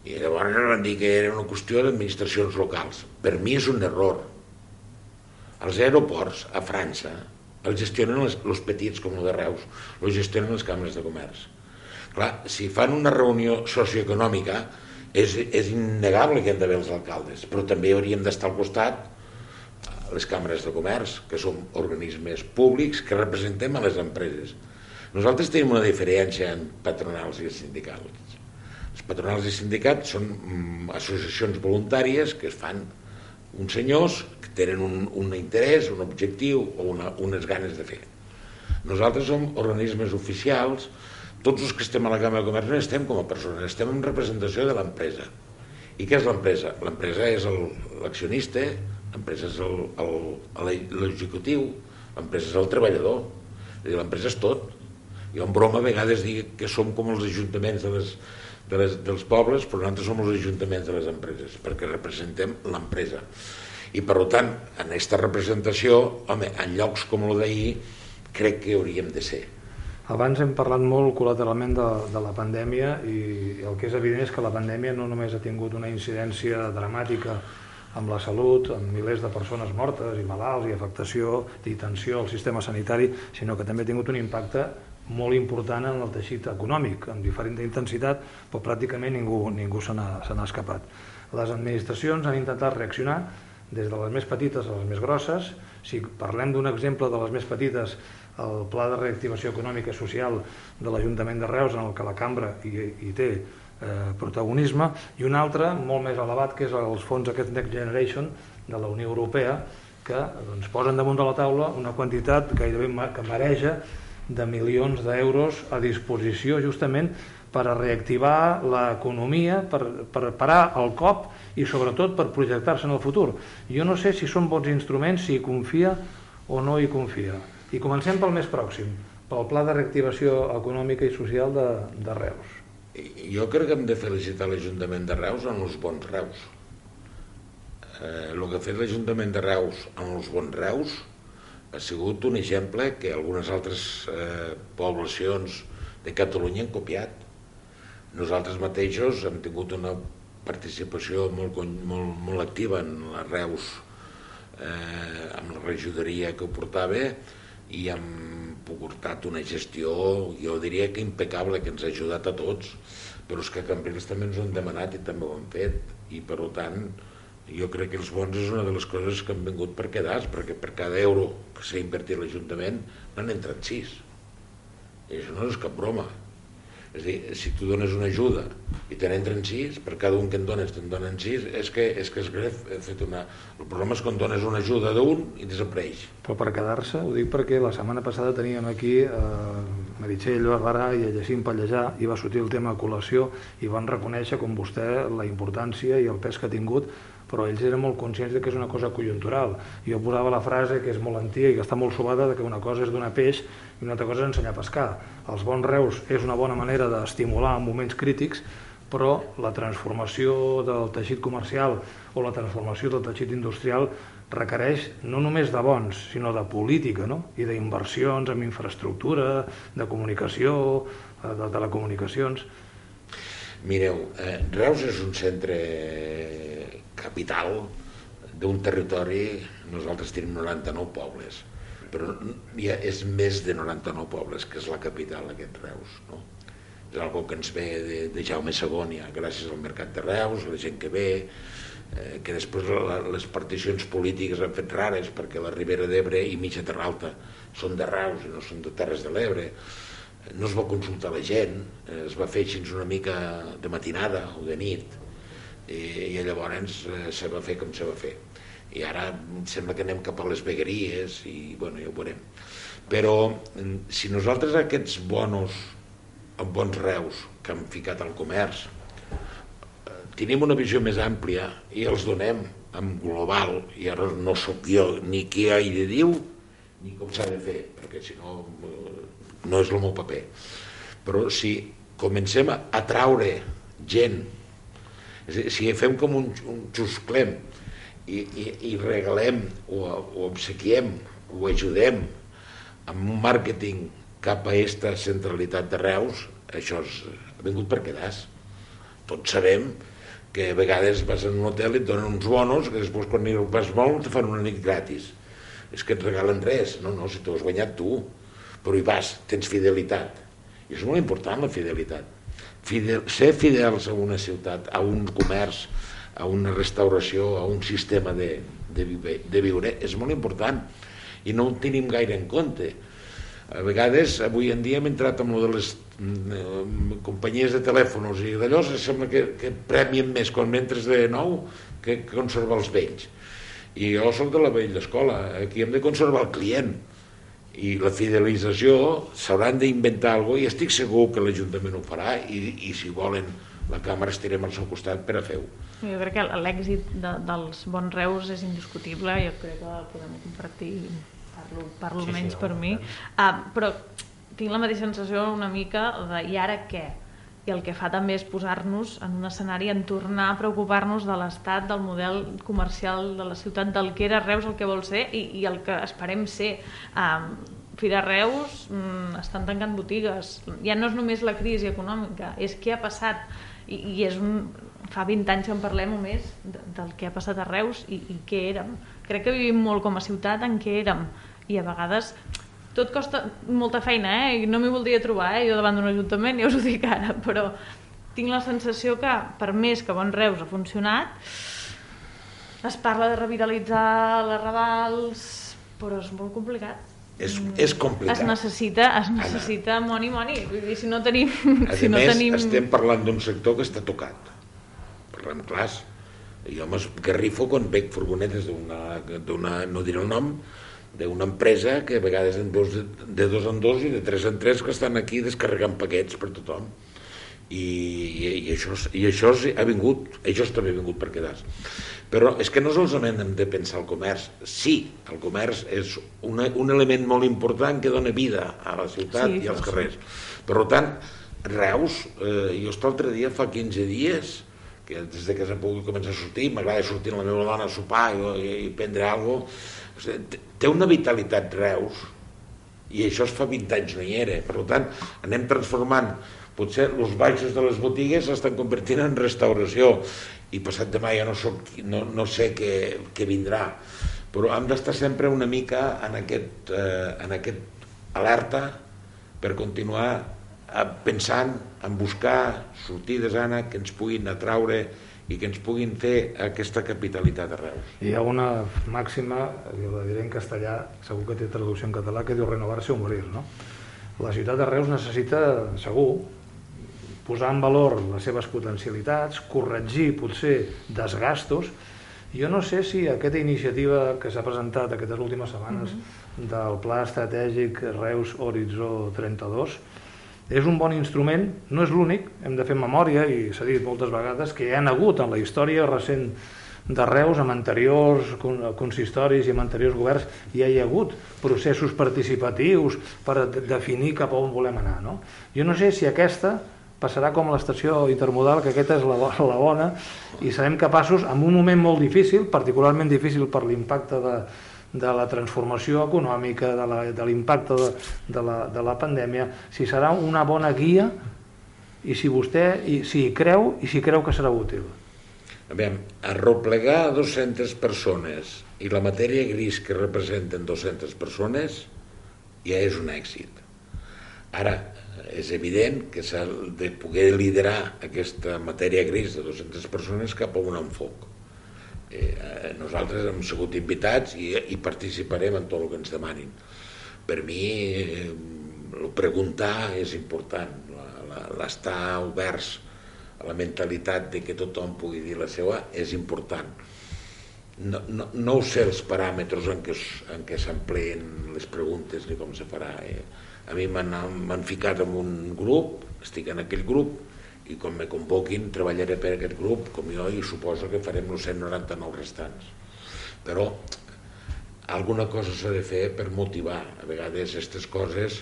I llavors van dir que era una qüestió d'administracions locals. Per mi és un error. Els aeroports a França els gestionen els, els petits, com el de Reus, els gestionen les càmeres de comerç. Clar, si fan una reunió socioeconòmica, és, és innegable que han d'haver els alcaldes, però també hauríem d'estar al costat les càmeres de comerç, que són organismes públics que representem a les empreses. Nosaltres tenim una diferència en patronals i sindicals. Patronals i sindicats són mm, associacions voluntàries que es fan uns senyors que tenen un, un interès, un objectiu o una, unes ganes de fer. Nosaltres som organismes oficials, tots els que estem a la Càmera de Comerç no estem com a persones, estem en representació de l'empresa. I què és l'empresa? L'empresa és l'accionista, l'empresa és l'executiu, l'empresa és el treballador, l'empresa és tot. Jo en broma a vegades dic que som com els ajuntaments de les, de les, dels pobles, però nosaltres som els ajuntaments de les empreses, perquè representem l'empresa. I per tant, en aquesta representació, home, en llocs com el d'ahir, crec que hauríem de ser. Abans hem parlat molt col·lateralment de, de la pandèmia i el que és evident és que la pandèmia no només ha tingut una incidència dramàtica amb la salut, amb milers de persones mortes i malalts i afectació i tensió al sistema sanitari, sinó que també ha tingut un impacte molt important en el teixit econòmic, amb diferent intensitat, però pràcticament ningú, ningú se n'ha escapat. Les administracions han intentat reaccionar des de les més petites a les més grosses. Si parlem d'un exemple de les més petites, el Pla de Reactivació Econòmica i Social de l'Ajuntament de Reus, en el que la cambra hi, hi té eh, protagonisme, i un altre, molt més elevat, que és els fons aquest Next Generation de la Unió Europea, que doncs, posen damunt de la taula una quantitat gairebé que mareja de milions d'euros a disposició justament per a reactivar l'economia, per, per parar el cop i sobretot per projectar-se en el futur. Jo no sé si són bons instruments, si hi confia o no hi confia. I comencem pel més pròxim, pel Pla de Reactivació Econòmica i Social de, de Reus. Jo crec que hem de felicitar l'Ajuntament de Reus en els bons Reus. Eh, el que ha fet l'Ajuntament de Reus en els bons Reus ha sigut un exemple que algunes altres eh, poblacions de Catalunya han copiat. Nosaltres mateixos hem tingut una participació molt, molt, molt activa en la Reus eh, amb la regidoria que ho portava i hem portat una gestió, jo diria que impecable, que ens ha ajudat a tots, però és que a Cambrils també ens ho han demanat i també ho han fet, i per tant jo crec que els bons és una de les coses que han vingut per quedar perquè per cada euro que s'ha invertit l'Ajuntament n'han entrat sis. I això no és cap broma. És a dir, si tu dones una ajuda i te n'entren sis, per cada un que en dones te'n donen sis, és que és, que és greu. He fet una... El problema és quan dones una ajuda d'un i desapareix. Però per quedar-se, ho dic perquè la setmana passada teníem aquí eh, Meritxell Barberà i Jacint Pallejà i va sortir el tema col·lació i van reconèixer com vostè la importància i el pes que ha tingut però ells eren molt conscients de que és una cosa conjuntural. Jo posava la frase, que és molt antiga i que està molt subada, de que una cosa és donar peix i una altra cosa és ensenyar a pescar. Els bons reus és una bona manera d'estimular en moments crítics, però la transformació del teixit comercial o la transformació del teixit industrial requereix no només de bons, sinó de política no? i d'inversions en infraestructura, de comunicació, eh, de telecomunicacions. Mireu, eh, Reus és un centre capital d'un territori, nosaltres tenim 99 pobles, però ja és més de 99 pobles, que és la capital, aquest Reus. No? És algo que ens ve de, de Jaume II, ja, gràcies al mercat de Reus, la gent que ve, eh, que després la, les particions polítiques han fet rares, perquè la Ribera d'Ebre i Mitja Terralta són de Reus i no són de Terres de l'Ebre. No es va consultar la gent, eh, es va fer així una mica de matinada o de nit, i, i llavors eh, se va fer com se va fer. I ara sembla que anem cap a les vegueries i bueno, ja ho veurem. Però mm, si nosaltres aquests bonos bons reus que hem ficat al comerç eh, tenim una visió més àmplia i els donem en global i ara no sóc jo ni qui hi de diu ni com s'ha de fer perquè si no no és el meu paper però si comencem a atraure gent dir, si fem com un, un xusclem i, i, i regalem o, o obsequiem o ajudem amb un màrqueting cap a aquesta centralitat de Reus, això és, ha vingut per quedar-se. Tots sabem que a vegades vas en un hotel i et donen uns bonos que després quan vas molt te fan una nit gratis. És que et regalen res. No, no, si t'ho has guanyat tu. Però hi vas, tens fidelitat. I és molt important la fidelitat. Fidel, ser fidels a una ciutat, a un comerç, a una restauració, a un sistema de, de, viure, de viure, és molt important i no ho tenim gaire en compte. A vegades, avui en dia hem entrat amb de les mm, companyies de telèfons i d'allò sembla que, que premien més quan entres de nou que conservar els vells. I jo soc de la vella escola, aquí hem de conservar el client i la fidelització s'hauran d'inventar alguna cosa i estic segur que l'Ajuntament ho farà i, i si volen la càmera estirem al seu costat per a fer-ho. Jo crec que l'èxit de, dels bons reus és indiscutible, jo crec que podem compartir parlo, parlo sí, menys sí, per mi, uh, però tinc la mateixa sensació una mica de i ara què? I el que fa també és posar-nos en un escenari en tornar a preocupar-nos de l'estat, del model comercial de la ciutat, del que era Reus el que vol ser i, i el que esperem ser. Um, Fira Reus mm, estan tancant botigues. Ja no és només la crisi econòmica, és què ha passat. I, i és un, fa 20 anys que en parlem o més del que ha passat a Reus i, i què érem. Crec que vivim molt com a ciutat en què érem i a vegades tot costa molta feina, eh? I no m'hi voldria trobar, eh? Jo davant d'un ajuntament, ja us ho dic ara, *laughs* però tinc la sensació que, per més que Bon Reus ha funcionat, es parla de revitalitzar les Radals, però és molt complicat. És, és complicat. Es necessita, es necessita Anna. money, money. Vull dir, si no tenim... A *laughs* si no més, tenim... estem parlant d'un sector que està tocat. Parlem clars. Jo m'esgarrifo quan veig furgonetes d'una, no diré el nom, d'una empresa que a vegades en dos, de dos en dos i de tres en tres que estan aquí descarregant paquets per tothom. I, i, i això, i això ha vingut això també ha vingut per quedar-se. Però és que no solament hem de pensar el comerç sí, el comerç és una, un element molt important que dona vida a la ciutat sí, i als carrers. Per tant, Reus eh, jo l'altre dia fa 15 dies que des de que s'ha pogut començar a sortir m'agrada sortir amb la meva dona a sopar i, i prendre alguna cosa té una vitalitat Reus i això es fa 20 anys no hi era. Per tant anem transformant. Potser els baixos de les botigues s'estan convertint en restauració i passat demà ja no, soc, no, no sé què, què vindrà. Però hem d'estar sempre una mica en aquest, eh, en aquest alerta per continuar eh, pensant en buscar sortides Anna que ens puguin atraure i que ens puguin fer aquesta capitalitat arreu. Hi ha una màxima, la diré en castellà, segur que té traducció en català, que diu renovar-se o morir. No? La ciutat de Reus necessita, segur, posar en valor les seves potencialitats, corregir potser desgastos. Jo no sé si aquesta iniciativa que s'ha presentat aquestes últimes setmanes mm -hmm. del Pla Estratègic Reus Horitzó 32 és un bon instrument, no és l'únic, hem de fer memòria, i s'ha dit moltes vegades, que hi ha hagut en la història recent de Reus, amb anteriors consistoris i amb anteriors governs, hi ha hagut processos participatius per definir cap a on volem anar. No? Jo no sé si aquesta passarà com l'estació intermodal, que aquesta és la, la bona, i serem capaços, en un moment molt difícil, particularment difícil per l'impacte de, de la transformació econòmica, de l'impacte de, de, la, de la pandèmia, si serà una bona guia i si vostè i, si hi creu i si creu que serà útil. A veure, arroplegar 200 persones i la matèria gris que representen 200 persones ja és un èxit. Ara, és evident que s'ha de poder liderar aquesta matèria gris de 200 persones cap a un enfoc eh, nosaltres hem sigut invitats i, i participarem en tot el que ens demanin. Per mi, eh, preguntar és important, l'estar oberts a la mentalitat de que tothom pugui dir la seva és important. No, no, no sé els paràmetres en què, en què s'empleen les preguntes ni com se farà. Eh? A mi m'han ficat en un grup, estic en aquell grup, i quan me convoquin treballaré per aquest grup com jo i suposo que farem els 199 restants. Però alguna cosa s'ha de fer per motivar. A vegades aquestes coses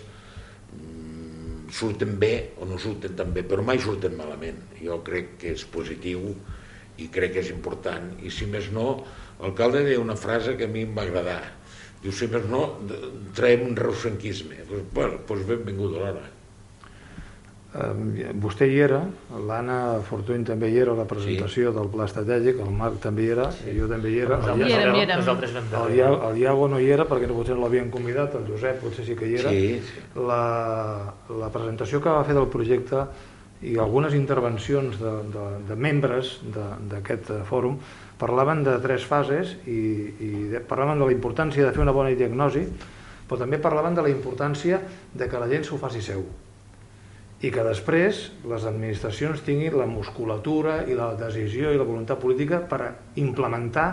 mm, surten bé o no surten tan bé però mai surten malament. Jo crec que és positiu i crec que és important. I si més no, l'alcalde deia una frase que a mi em va agradar. Diu si més no, traiem un reusenquisme pues, bueno, doncs benvingut a l'hora vostè hi era, l'Anna Fortuny també hi era a la presentació sí. del pla estratègic, el Marc també hi era, sí. jo també hi era. El, hi érem, hi érem. El, Iago, el Iago no hi era perquè no, potser no l'havien convidat, el Josep potser sí que hi era. Sí, sí. La, la presentació que va fer del projecte i algunes intervencions de, de, de membres d'aquest fòrum parlaven de tres fases i, i de, parlaven de la importància de fer una bona diagnosi, però també parlaven de la importància de que la gent s'ho faci seu i que després les administracions tinguin la musculatura i la decisió i la voluntat política per implementar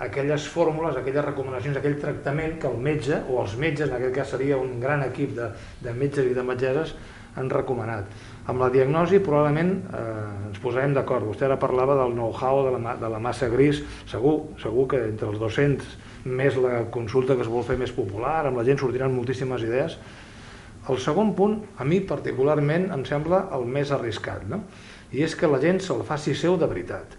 aquelles fórmules, aquelles recomanacions, aquell tractament que el metge, o els metges, en aquest cas seria un gran equip de, de metges i de metgesses, han recomanat. Amb la diagnosi probablement eh, ens posarem d'acord. Vostè ara parlava del know-how de, la, de la massa gris. Segur, segur que entre els 200 més la consulta que es vol fer més popular, amb la gent sortiran moltíssimes idees, el segon punt, a mi particularment, em sembla el més arriscat, no? i és que la gent se'l faci seu de veritat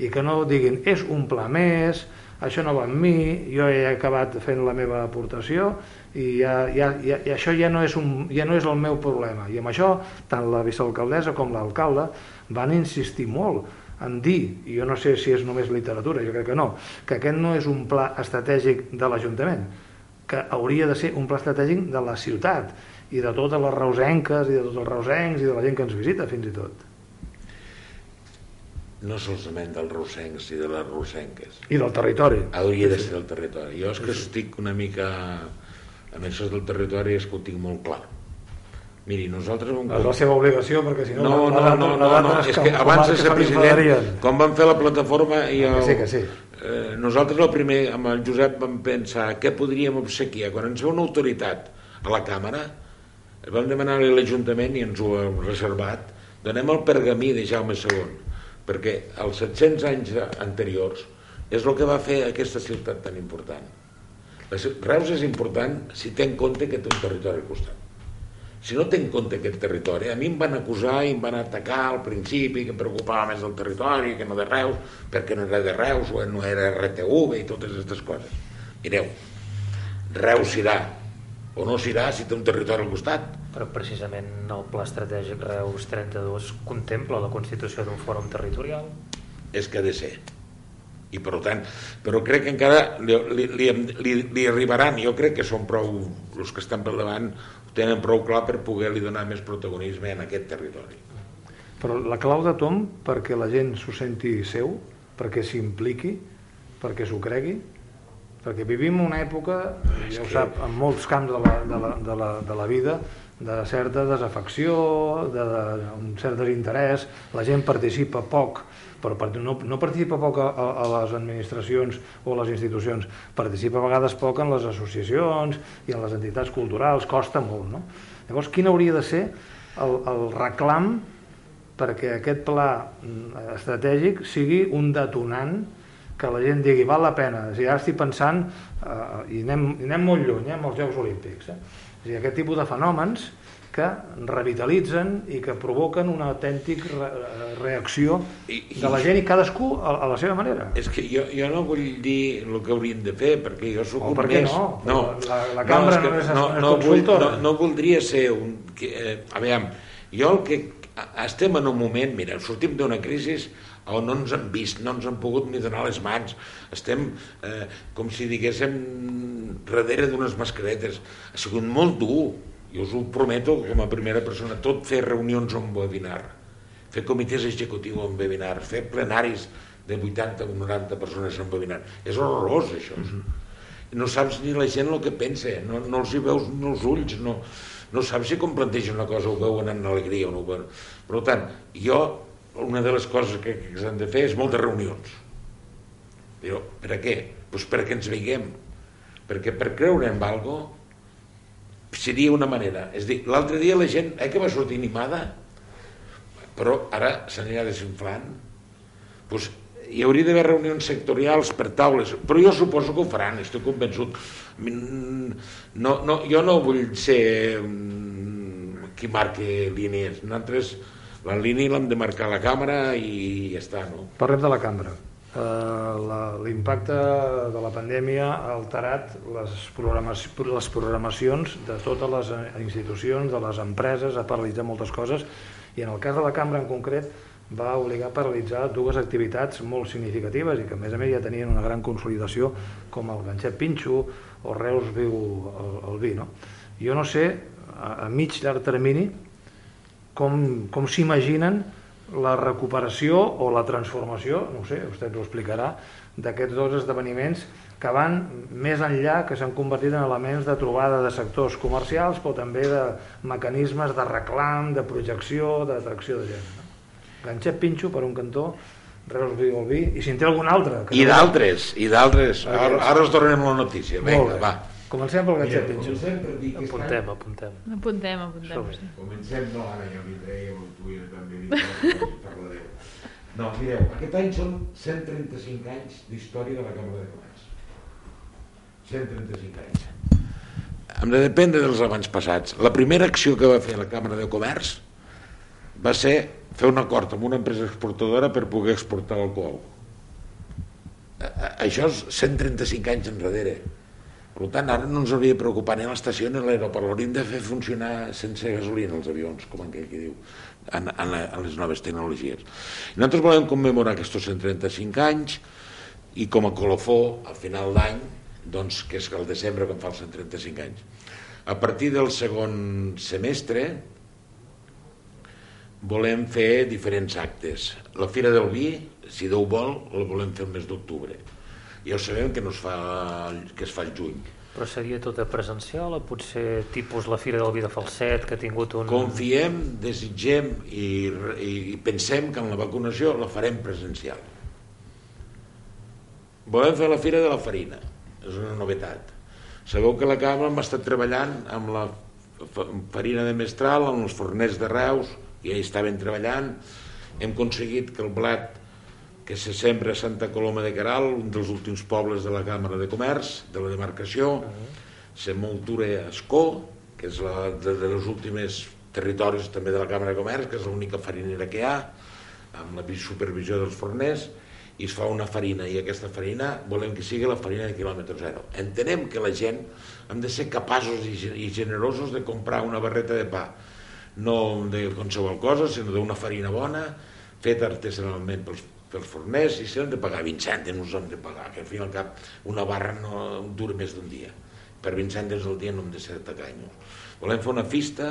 i que no diguin és un pla més, això no va amb mi, jo he acabat fent la meva aportació i, ja, ja, ja, i això ja no, és un, ja no és el meu problema. I amb això, tant la vicealcaldessa com l'alcalde van insistir molt en dir, i jo no sé si és només literatura, jo crec que no, que aquest no és un pla estratègic de l'Ajuntament, que hauria de ser un pla estratègic de la ciutat i de totes les reusenques i de tots els reusencs i de la gent que ens visita fins i tot. No solament dels reusencs i de les reusenques. I del territori. Hauria de ser del territori. Jo és que estic una mica en això del territori és que ho tinc molt clar. Miri, nosaltres... Un... És la seva obligació, perquè si no... No, no, no, no, no, és que abans de ser president, quan van fer la plataforma... I el, que sí, que sí. Eh, nosaltres el primer, amb el Josep, vam pensar què podríem obsequiar. Quan ens ve una autoritat a la càmera, vam demanar a l'Ajuntament i ens ho hem reservat, donem el pergamí de Jaume II, perquè els 700 anys anteriors és el que va fer aquesta ciutat tan important. Reus és important si té en compte que té un territori al costat. Si no té en compte aquest territori, a mi em van acusar i em van atacar al principi que em preocupava més del territori que no de Reus, perquè no era de Reus o no era RTV i totes aquestes coses. Mireu, Reus serà o no s'irà si té un territori al costat. Però precisament el Pla Estratègic Reus 32 contempla la constitució d'un fòrum territorial. És que ha de ser. I per tant, però crec que encara li, li, li, li, li arribaran, jo crec que són prou, els que estan per davant, ho tenen prou clar per poder-li donar més protagonisme en aquest territori. Però la clau de tom perquè la gent s'ho senti seu, perquè s'impliqui, perquè s'ho cregui, perquè vivim una època, ja ho sap, en molts camps de la, de la, de la, de la vida, de certa desafecció, de, de un cert desinterès, la gent participa poc, però no, no participa poc a, a les administracions o a les institucions, participa a vegades poc en les associacions i en les entitats culturals, costa molt. No? Llavors, quin hauria de ser el, el reclam perquè aquest pla mm, estratègic sigui un detonant que la gent digui val la pena, o sigui, ara estic pensant eh, i, anem, i anem molt lluny, eh, amb els Jocs Olímpics eh? o sigui, aquest tipus de fenòmens que revitalitzen i que provoquen una autèntic re reacció I, i, de la gent i cadascú a, a la seva manera. És que jo, jo no vull dir el que haurien de fer, perquè jo sóc un més... no? no. La, la cambra no, és, que, no, no, és no. Vull, no, no voldria ser un... Que, eh, a veure, jo el que estem en un moment, mira, sortim d'una crisi on no ens han vist, no ens han pogut ni donar les mans, estem eh, com si diguéssim darrere d'unes mascaretes. Ha sigut molt dur, jo us ho prometo com a primera persona, tot fer reunions en webinar, fer comitès executius en webinar, fer plenaris de 80 o 90 persones en webinar. És horrorós, això. Mm -hmm. No saps ni la gent el que pensa, no, no els hi veus ni els ulls, no, no saps si com plantegen una cosa ho veuen en alegria o no ho veuen. Per tant, jo una de les coses que, que s'han de fer és moltes reunions. Però per a què? Pues perquè ens veiem. Perquè per creure en algo seria una manera. És dir, l'altre dia la gent, eh, que va sortir animada, però ara s'anirà desinflant. Pues, hi hauria d'haver reunions sectorials per taules, però jo suposo que ho faran, estic convençut. No, no, jo no vull ser mm, qui marqui línies. Nosaltres La línia l'hem de marcar la càmera i ja està, no? Parlem de la cambra. Uh, L'impacte de la pandèmia ha alterat les, programaci les programacions de totes les eh, institucions, de les empreses, ha paralitzat moltes coses i en el cas de la cambra en concret va obligar a paralitzar dues activitats molt significatives i que a més a més ja tenien una gran consolidació com el ganxet pinxo o Reus viu el, el vi. No? Jo no sé, a, a mig llarg termini, com, com s'imaginen la recuperació o la transformació, no sé, vostè ho explicarà, d'aquests dos esdeveniments que van més enllà, que s'han convertit en elements de trobada de sectors comercials, però també de mecanismes de reclam, de projecció, d'atracció de gent. No? Ganxet Pinxo, per un cantó, Reus Viu Vi, i si en té algun altre. Que I no d'altres, i d'altres. Ara, ara us tornem la notícia. Vinga, va. Comencem pel ganxet Pinxo. Comencem per dir que apuntem, apuntem. Apuntem, apuntem. Sí. Comencem, no, ara ja vindré, jo tu i també parlareu. No, mireu, aquest any són 135 anys d'història de la Cambra de Comerç. 135 anys. Hem de dependre dels abans passats. La primera acció que va fer la Cambra de Comerç va ser fer un acord amb una empresa exportadora per poder exportar alcohol. Això és 135 anys enrere. Per tant, ara no ens hauria de preocupar ni l'estació ni l'aeroport, l'hauríem de fer funcionar sense gasolina els avions, com aquell que diu, en, en, en les noves tecnologies. I nosaltres volem commemorar aquests 135 anys i com a colofó, al final d'any, doncs, que és el desembre quan fa els 135 anys. A partir del segon semestre volem fer diferents actes. La Fira del Vi, si Déu vol, la volem fer el mes d'octubre ja ho sabem que, no es fa, que es fa el juny. Però seria tota presencial o potser tipus la Fira del Vi de Falset que ha tingut un... Confiem, desitgem i, i, pensem que en la vacunació la farem presencial. Volem fer la Fira de la Farina, és una novetat. Sabeu que la Cambra hem estat treballant amb la farina de mestral, amb els forners de Reus, i ja hi estaven treballant, hem aconseguit que el blat que se sembra a Santa Coloma de Caral, un dels últims pobles de la Càmera de Comerç, de la demarcació, uh -huh. se moltura a Escó, que és la, de, de les últimes territoris també de la Càmera de Comerç, que és l'única farinera que hi ha, amb la supervisió dels forners, i es fa una farina, i aquesta farina volem que sigui la farina de quilòmetre zero. Entenem que la gent hem de ser capaços i generosos de comprar una barreta de pa, no de qualsevol cosa, sinó d'una farina bona, feta artesanalment pels, pels forners i hem de pagar 20 cèntims hem de pagar, que al fin i al cap una barra no dura més d'un dia per 20 cèntims al dia no hem de ser tacanyos volem fer una fista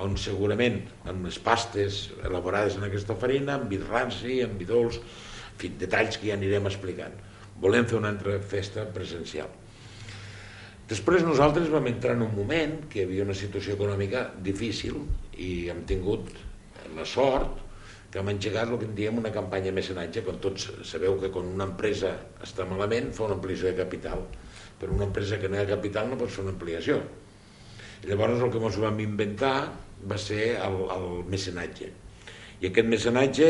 on segurament amb les pastes elaborades en aquesta farina, amb vi ranci, amb vi dolç, en fi, detalls que ja anirem explicant. Volem fer una altra festa presencial. Després nosaltres vam entrar en un moment que hi havia una situació econòmica difícil i hem tingut la sort que hem engegat el que en diem una campanya de mecenatge, quan tots sabeu que quan una empresa està malament fa una ampliació de capital, però una empresa que no hi ha capital no pot fer una ampliació. I llavors el que ens vam inventar va ser el, el mecenatge. I aquest mecenatge,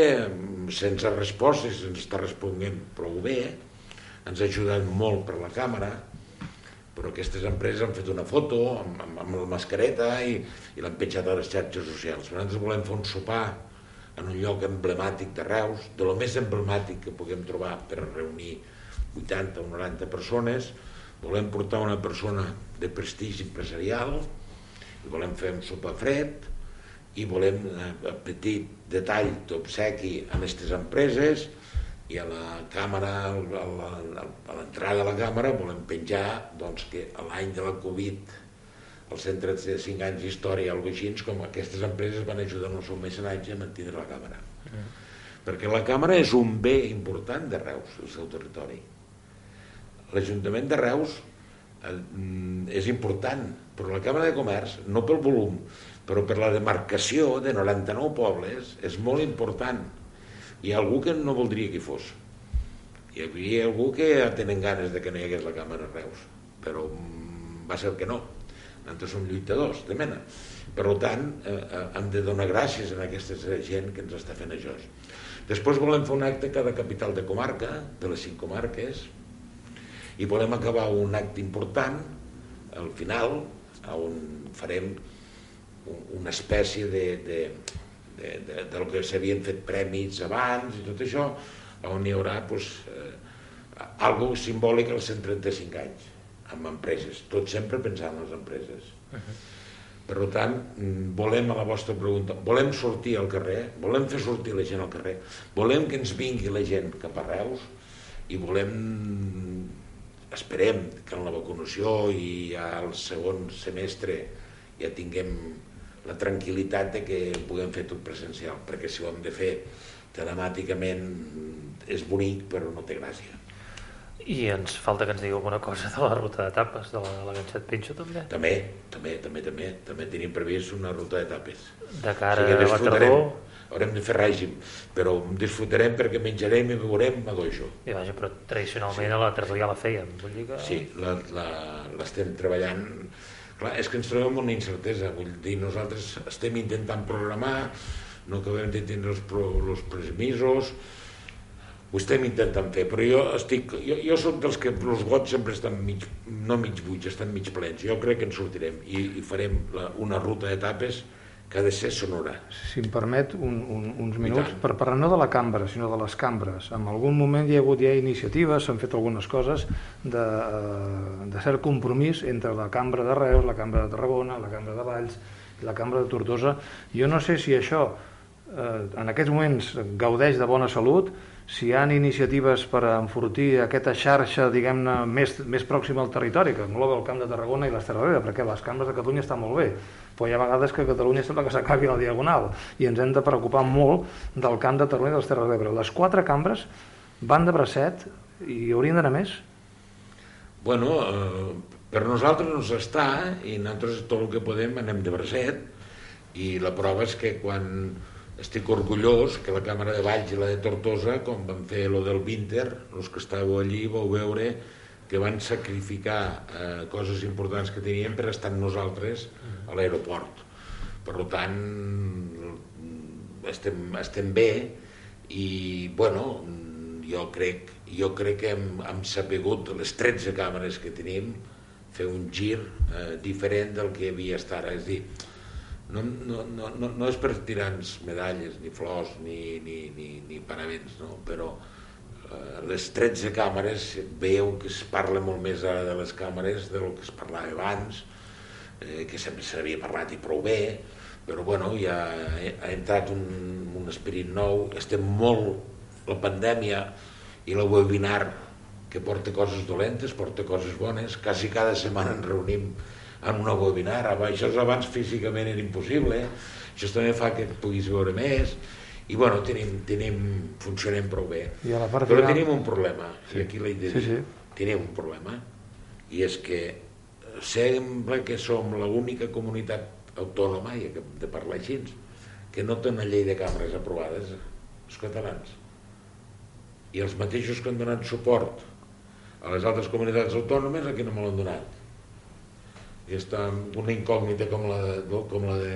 sense respostes, sense estar responent prou bé, ens ha ajudat molt per la càmera, però aquestes empreses han fet una foto amb, amb, amb la mascareta i, i l'han penjat a les xarxes socials. Nosaltres volem fer un sopar en un lloc emblemàtic de Reus, de lo més emblemàtic que puguem trobar per reunir 80 o 90 persones, volem portar una persona de prestigi empresarial, i volem fer un sopar fred, i volem a eh, petit detall d'obsequi a aquestes empreses i a la càmera, a l'entrada de la càmera volem penjar doncs, que l'any de la Covid el centre de 5 anys d'història o així, com aquestes empreses van ajudar en el seu mecenatge a mantenir la càmera. Mm. Perquè la càmera és un bé important de Reus, el seu territori. L'Ajuntament de Reus eh, és important, però la Càmera de Comerç, no pel volum, però per la demarcació de 99 pobles, és molt important. Hi ha algú que no voldria que hi fos. Hi havia algú que tenen ganes de que no hi hagués la Càmera a Reus, però mm, va ser que no nosaltres som lluitadors de mena. Per tant eh, eh, hem de donar gràcies a aquesta gent que ens està fent això. Després volem fer un acte a cada capital de comarca de les cinc comarques i volem acabar un acte important al final on farem una espècie de, de, de, de, del que s'havien fet prèmits abans i tot això, on hi haurà pues, eh, algo simbòlic als 135 anys amb empreses, tot sempre pensant en les empreses. Uh -huh. Per tant, volem a la vostra pregunta, volem sortir al carrer, volem fer sortir la gent al carrer, volem que ens vingui la gent cap a Reus i volem, esperem que en la vacunació i al segon semestre ja tinguem la tranquil·litat de que puguem fer tot presencial, perquè si ho hem de fer telemàticament és bonic però no té gràcia. I ens falta que ens digueu alguna cosa de la ruta d'etapes de la, la Ganxet Pinxo també? També, també, també, també, també tenim previst una ruta d'etapes. De cara o sigui, a la tardor? Haurem de fer règim, però disfrutarem perquè menjarem i beurem a dojo. I vaja, però tradicionalment sí. a la tardor ja la fèiem, vull dir que... Sí, l'estem treballant Clar, és que ens trobem una incertesa, vull dir, nosaltres estem intentant programar, no acabem de tindre els, pro, els permisos, ho estem intentant fer, però jo estic, jo, jo soc dels que els gots sempre estan mig, no mig buits, estan mig plens. Jo crec que en sortirem i, i farem la, una ruta d'etapes que ha de ser sonora. Si em permet un, un, uns minuts, per parlar no de la cambra, sinó de les cambres. En algun moment hi ha hagut ja iniciatives, s'han fet algunes coses de, eh, de cert compromís entre la cambra de Reus, la cambra de Tarragona, la cambra de Valls i la cambra de Tortosa. Jo no sé si això eh, en aquests moments gaudeix de bona salut, si hi ha iniciatives per enfortir aquesta xarxa diguem-ne més, més pròxima al territori, que engloba el Camp de Tarragona i les Terres perquè les cambres de Catalunya estan molt bé, però hi ha vegades que Catalunya sembla que s'acabi la diagonal i ens hem de preocupar molt del camp de Tarragona i les Terres d'Ebre. Les quatre cambres van de bracet i haurien d'anar més? Bueno, eh, per nosaltres no s'està i nosaltres tot el que podem anem de bracet i la prova és que quan estic orgullós que la Càmera de Valls i la de Tortosa, com van fer lo del Winter, els que estàveu allí vau veure que van sacrificar eh, coses importants que teníem per estar nosaltres a l'aeroport. Per tant, estem, estem bé i, bueno, jo crec, jo crec que hem, hem sapigut, les 13 càmeres que tenim, fer un gir eh, diferent del que havia estat. És dir, no, no, no, no, és per tirar-nos medalles, ni flors, ni, ni, ni, ni paraments, no? però Eh, les 13 càmeres veieu que es parla molt més ara de les càmeres del que es parlava abans, eh, que sempre s'havia parlat i prou bé, però bueno, ja ha entrat un, un esperit nou, estem molt, la pandèmia i la webinar que porta coses dolentes, porta coses bones, quasi cada setmana ens reunim en una webinar, això abans físicament era impossible, això també fa que et puguis veure més, i bueno, tenim, tenim, funcionem prou bé. I a la part Però final... tenim un problema, sí. i aquí l'he de dir, sí, sí. tenim un problema, i és que sembla que som l'única comunitat autònoma, i hem de parlar així, que no té una llei de càmeres aprovades, els catalans. I els mateixos que han donat suport a les altres comunitats autònomes, aquí no me l'han donat i està una incògnita com la, de, com la de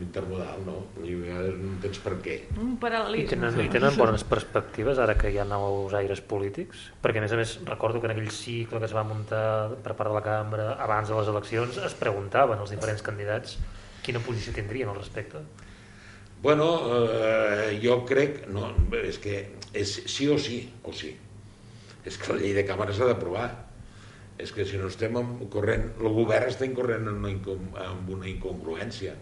l'intermodal, no? I a vegades no tens per què. Un paral·lelisme. I tenen, I tenen bones perspectives ara que hi ha nous aires polítics? Perquè a més a més recordo que en aquell cicle que es va muntar per part de la cambra abans de les eleccions es preguntaven els diferents candidats quina posició tindrien al respecte. Bueno, eh, jo crec, no, és que és sí o sí, o sí. És que la llei de càmeres s'ha d'aprovar és que si no estem corrent, el govern està incorrent en una, en una incongruència.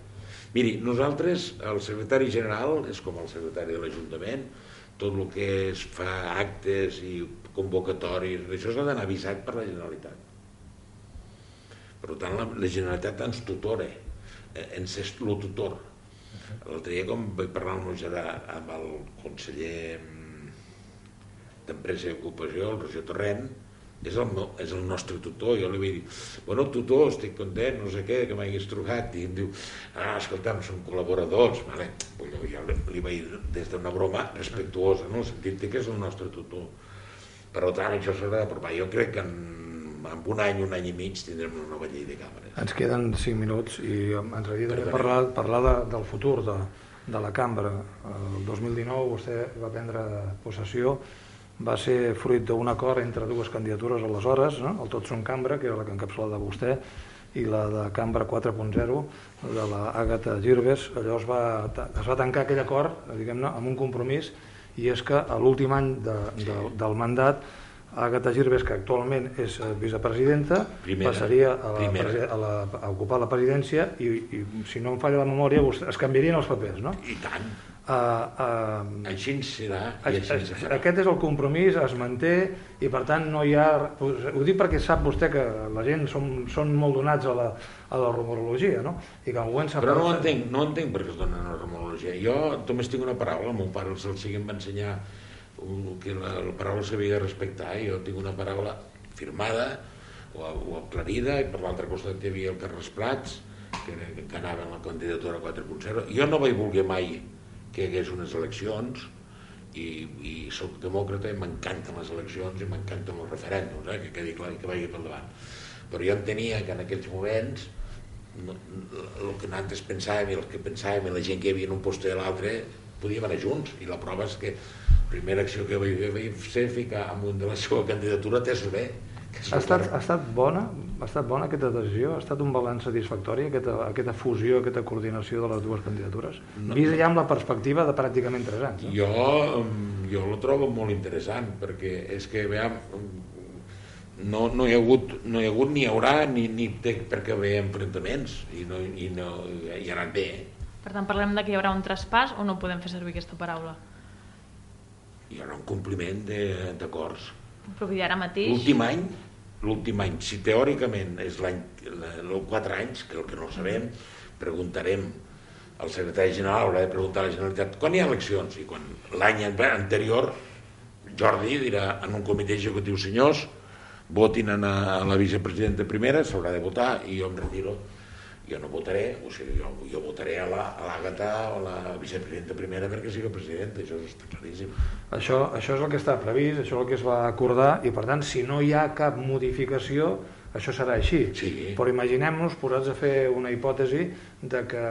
Miri, nosaltres, el secretari general és com el secretari de l'Ajuntament, tot el que es fa actes i convocatoris, això s'ha d'anar avisat per la Generalitat. Per tant, la, la Generalitat ens tutore, eh, ens és el tutor. L'altre dia, com vaig parlar amb el, amb el conseller mm, d'Empresa i Ocupació, el Roger Torrent, és el, meu, és el nostre tutor, jo li vaig dir, bueno, tutor, estic content, no sé què, que m'hagués trucat, i em diu, ah, escolta'm, són col·laboradors, vale. Jo li, li vaig dir des d'una broma respectuosa, no? sentit que és el nostre tutor. Per tant, això s'ha d'aprovar. Jo crec que en, en un any, un any i mig tindrem una nova llei de càmeres. Ens queden cinc minuts i ens agradaria parlar, parlar de, del futur de, de la cambra. El 2019 vostè va prendre possessió va ser fruit d'un acord entre dues candidatures aleshores, no? el Tots són Cambra, que era la que encapçalava vostè, i la de Cambra 4.0 de la Agatha Girbes, allò es va, es va tancar aquell acord diguem-ne amb un compromís i és que a l'últim any de, de, del mandat Agatha Girbes, que actualment és eh, vicepresidenta, Primera. passaria a, la, Primera. a, la, a ocupar la presidència i, i si no em falla la memòria es canviarien els papers, no? I tant. Uh, uh, Així serà i Aix- així aix- se farà. Aquest és el compromís, es manté i per tant no hi ha... Ho dic perquè sap vostè que la gent són, són molt donats a la, a la rumorologia, no? I que govern s'ha Però no entenc, no entenc per què es donen la romologia. Jo només tinc una paraula, el meu pare el sigui em va ensenyar que la, la paraula s'havia de respectar, i jo tinc una paraula firmada o, o aclarida, i per l'altre costat hi havia el Carles Prats, que, que anava en la candidatura 4.0. Jo no vaig voler mai que hi hagués unes eleccions, i, i sóc demòcrata i m'encanten les eleccions i m'encanten els referèndums, eh, que quedi clar i que vagi pel davant. Però jo entenia que en aquells moments no, el que nosaltres pensàvem i el que pensàvem i la gent que hi havia en un post i l'altre podíem anar junts i la prova és que la primera acció que vaig fer vaig ser ficar amunt de la seva candidatura és Ha estat, ha estat bona? Ha estat bona aquesta decisió? Ha estat un balanç satisfactori, aquesta, aquesta fusió, aquesta coordinació de les dues candidatures? No, Vist ja amb la perspectiva de pràcticament 3 anys. No? Jo, jo lo trobo molt interessant perquè és que veiem, no, no, hi ha hagut, no hi ha hagut ni hi haurà ni, ni té per què haver enfrontaments i, no, i, no, i ha anat bé? Per tant, parlem de que hi haurà un traspàs o no podem fer servir aquesta paraula? hi haurà un compliment de- d'acords Però ara mateix... L'últim any, l'últim any, si teòricament és l'any, 4 anys, que el que no sabem, preguntarem al secretari general, haurà de preguntar a la Generalitat quan hi ha eleccions i quan l'any anterior Jordi dirà en un comitè executiu senyors votin a la vicepresidenta primera, s'haurà de votar i jo em retiro jo no votaré, o sigui, jo, jo votaré a l'Àgata o a la vicepresidenta primera perquè sigui presidenta, això està claríssim. Això, això és el que està previst, això és el que es va acordar i per tant si no hi ha cap modificació això serà així. Sí. Però imaginem-nos posats a fer una hipòtesi de que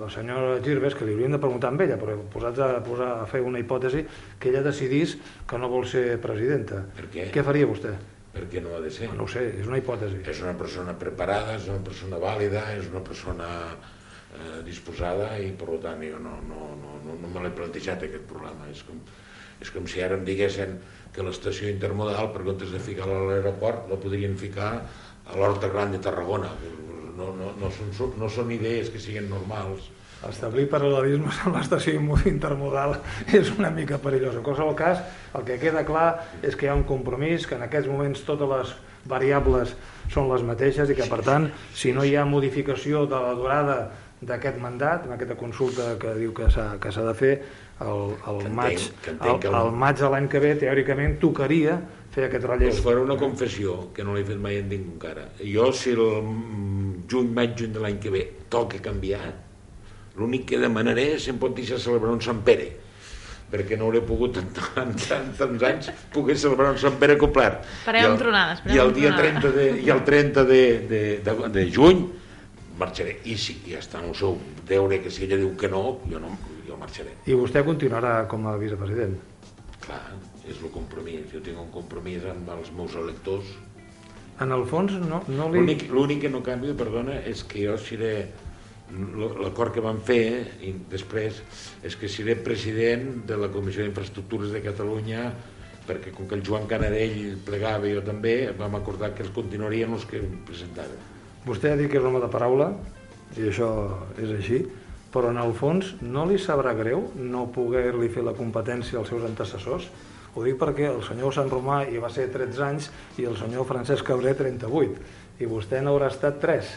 la senyora Girbes, que li hauríem de preguntar amb ella, però posats a, posar a fer una hipòtesi que ella decidís que no vol ser presidenta. Per què? Què faria vostè? Perquè no ha de ser. No ho sé, és una hipòtesi. És una persona preparada, és una persona vàlida, és una persona eh, disposada i per tant jo no, no, no, no, no me l'he plantejat aquest problema. És com, és com si ara em diguessin que l'estació intermodal, per comptes de ficar-la a l'aeroport, la podrien ficar a l'Horta Gran de Tarragona. No, no, no, són, no són idees que siguin normals. Establir paral·lelismes amb l'estació *laughs* intermodal és una mica perillós. En qualsevol cas, el que queda clar és que hi ha un compromís, que en aquests moments totes les variables són les mateixes i que, per tant, si no hi ha modificació de la durada d'aquest mandat, en aquesta consulta que diu que s'ha de fer, el, el, Que entenc- maig, que entenc el, que el- el maig de l'any que ve, teòricament, tocaria fer aquest relleu. Us faré una confessió que no l'he fet mai en ningú encara. Jo, si el juny, maig, juny de l'any que ve toca canviar, l'únic que demanaré és si em pot deixar celebrar un Sant Pere perquè no hauré pogut en, en, en tants anys poder celebrar un Sant Pere complet. El- amb tronades, I el dia tronades. 30 de, i el 30 de, de, de, de juny marxaré. I si ja està en el seu deure que si ella diu que no, jo no jo marxaré. I vostè continuarà com a vicepresident. Clar, és el compromís. Jo tinc un compromís amb els meus electors En el fons, no, no li... L'únic l'únic que no canvio, perdona, és que jo seré l'acord que vam fer i després és que seré president de la Comissió d'Infraestructures de Catalunya perquè com que el Joan Canadell plegava jo també, vam acordar que els continuarien els que presentaven. Vostè ha dit que és home de paraula, i això és així, però en el fons no li sabrà greu no poder-li fer la competència als seus antecessors? Ho dic perquè el senyor Sant Romà hi va ser 13 anys i el senyor Francesc Cabré 38, i vostè n'haurà estat 3.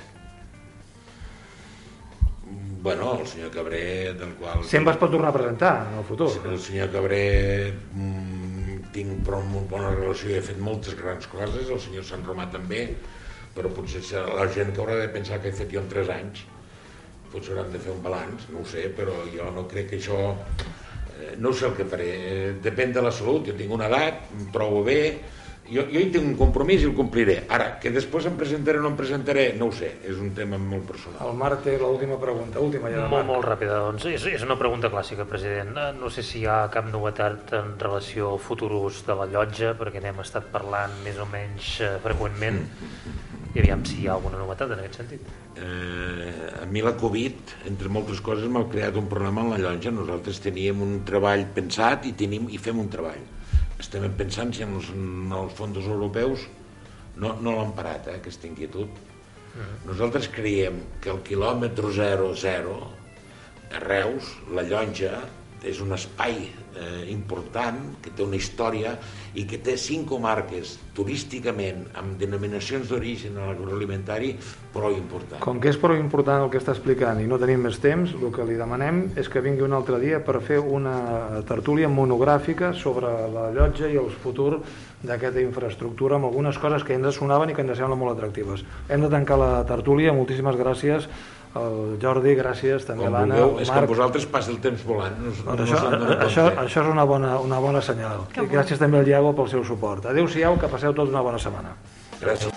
Bueno, el senyor Cabré, del qual... Sempre es pot tornar a presentar en el futur. El senyor Cabré mm, tinc prou molt bona relació i he fet moltes grans coses, el senyor Sant Romà també, però potser serà la gent que haurà de pensar que he fet jo en 3 anys potser hauran de fer un balanç, no ho sé, però jo no crec que això... eh, No sé el que faré, eh, depèn de la salut, jo tinc una edat, em trobo bé, jo, jo hi tinc un compromís i el compliré. Ara, que després em presentaré o no em presentaré, no ho sé, és un tema molt personal. El Marc té l'última pregunta, última ja de Molt, Marc. molt ràpida, doncs. És, és una pregunta clàssica, president. No sé si hi ha cap novetat en relació al futur ús de la llotja, perquè n'hem estat parlant més o menys eh, freqüentment. I aviam si hi ha alguna novetat en aquest sentit. Eh, a mi la Covid, entre moltes coses, m'ha creat un problema en la llonja. Nosaltres teníem un treball pensat i, tenim, i fem un treball. Estem pensant si en els, en els fons europeus no, no l'han parat, eh, aquesta inquietud. Nosaltres creiem que el quilòmetre 00 a Reus, la llonja, és un espai eh, important que té una història i que té cinc comarques turísticament amb denominacions d'origen a l'agroalimentari prou important. Com que és prou important el que està explicant i no tenim més temps, el que li demanem és que vingui un altre dia per fer una tertúlia monogràfica sobre la llotja i el futur d'aquesta infraestructura amb algunes coses que ens sonaven i que ens semblen molt atractives. Hem de tancar la tertúlia, moltíssimes gràcies el Jordi, gràcies, també l'Anna, el és que Marc. amb vosaltres passa el temps volant. No, no, Doncs no això, dona això, això és una bona, una bona senyal. Que I gràcies també al Diago pel seu suport. Adéu-siau, que passeu tots una bona setmana. Gràcies.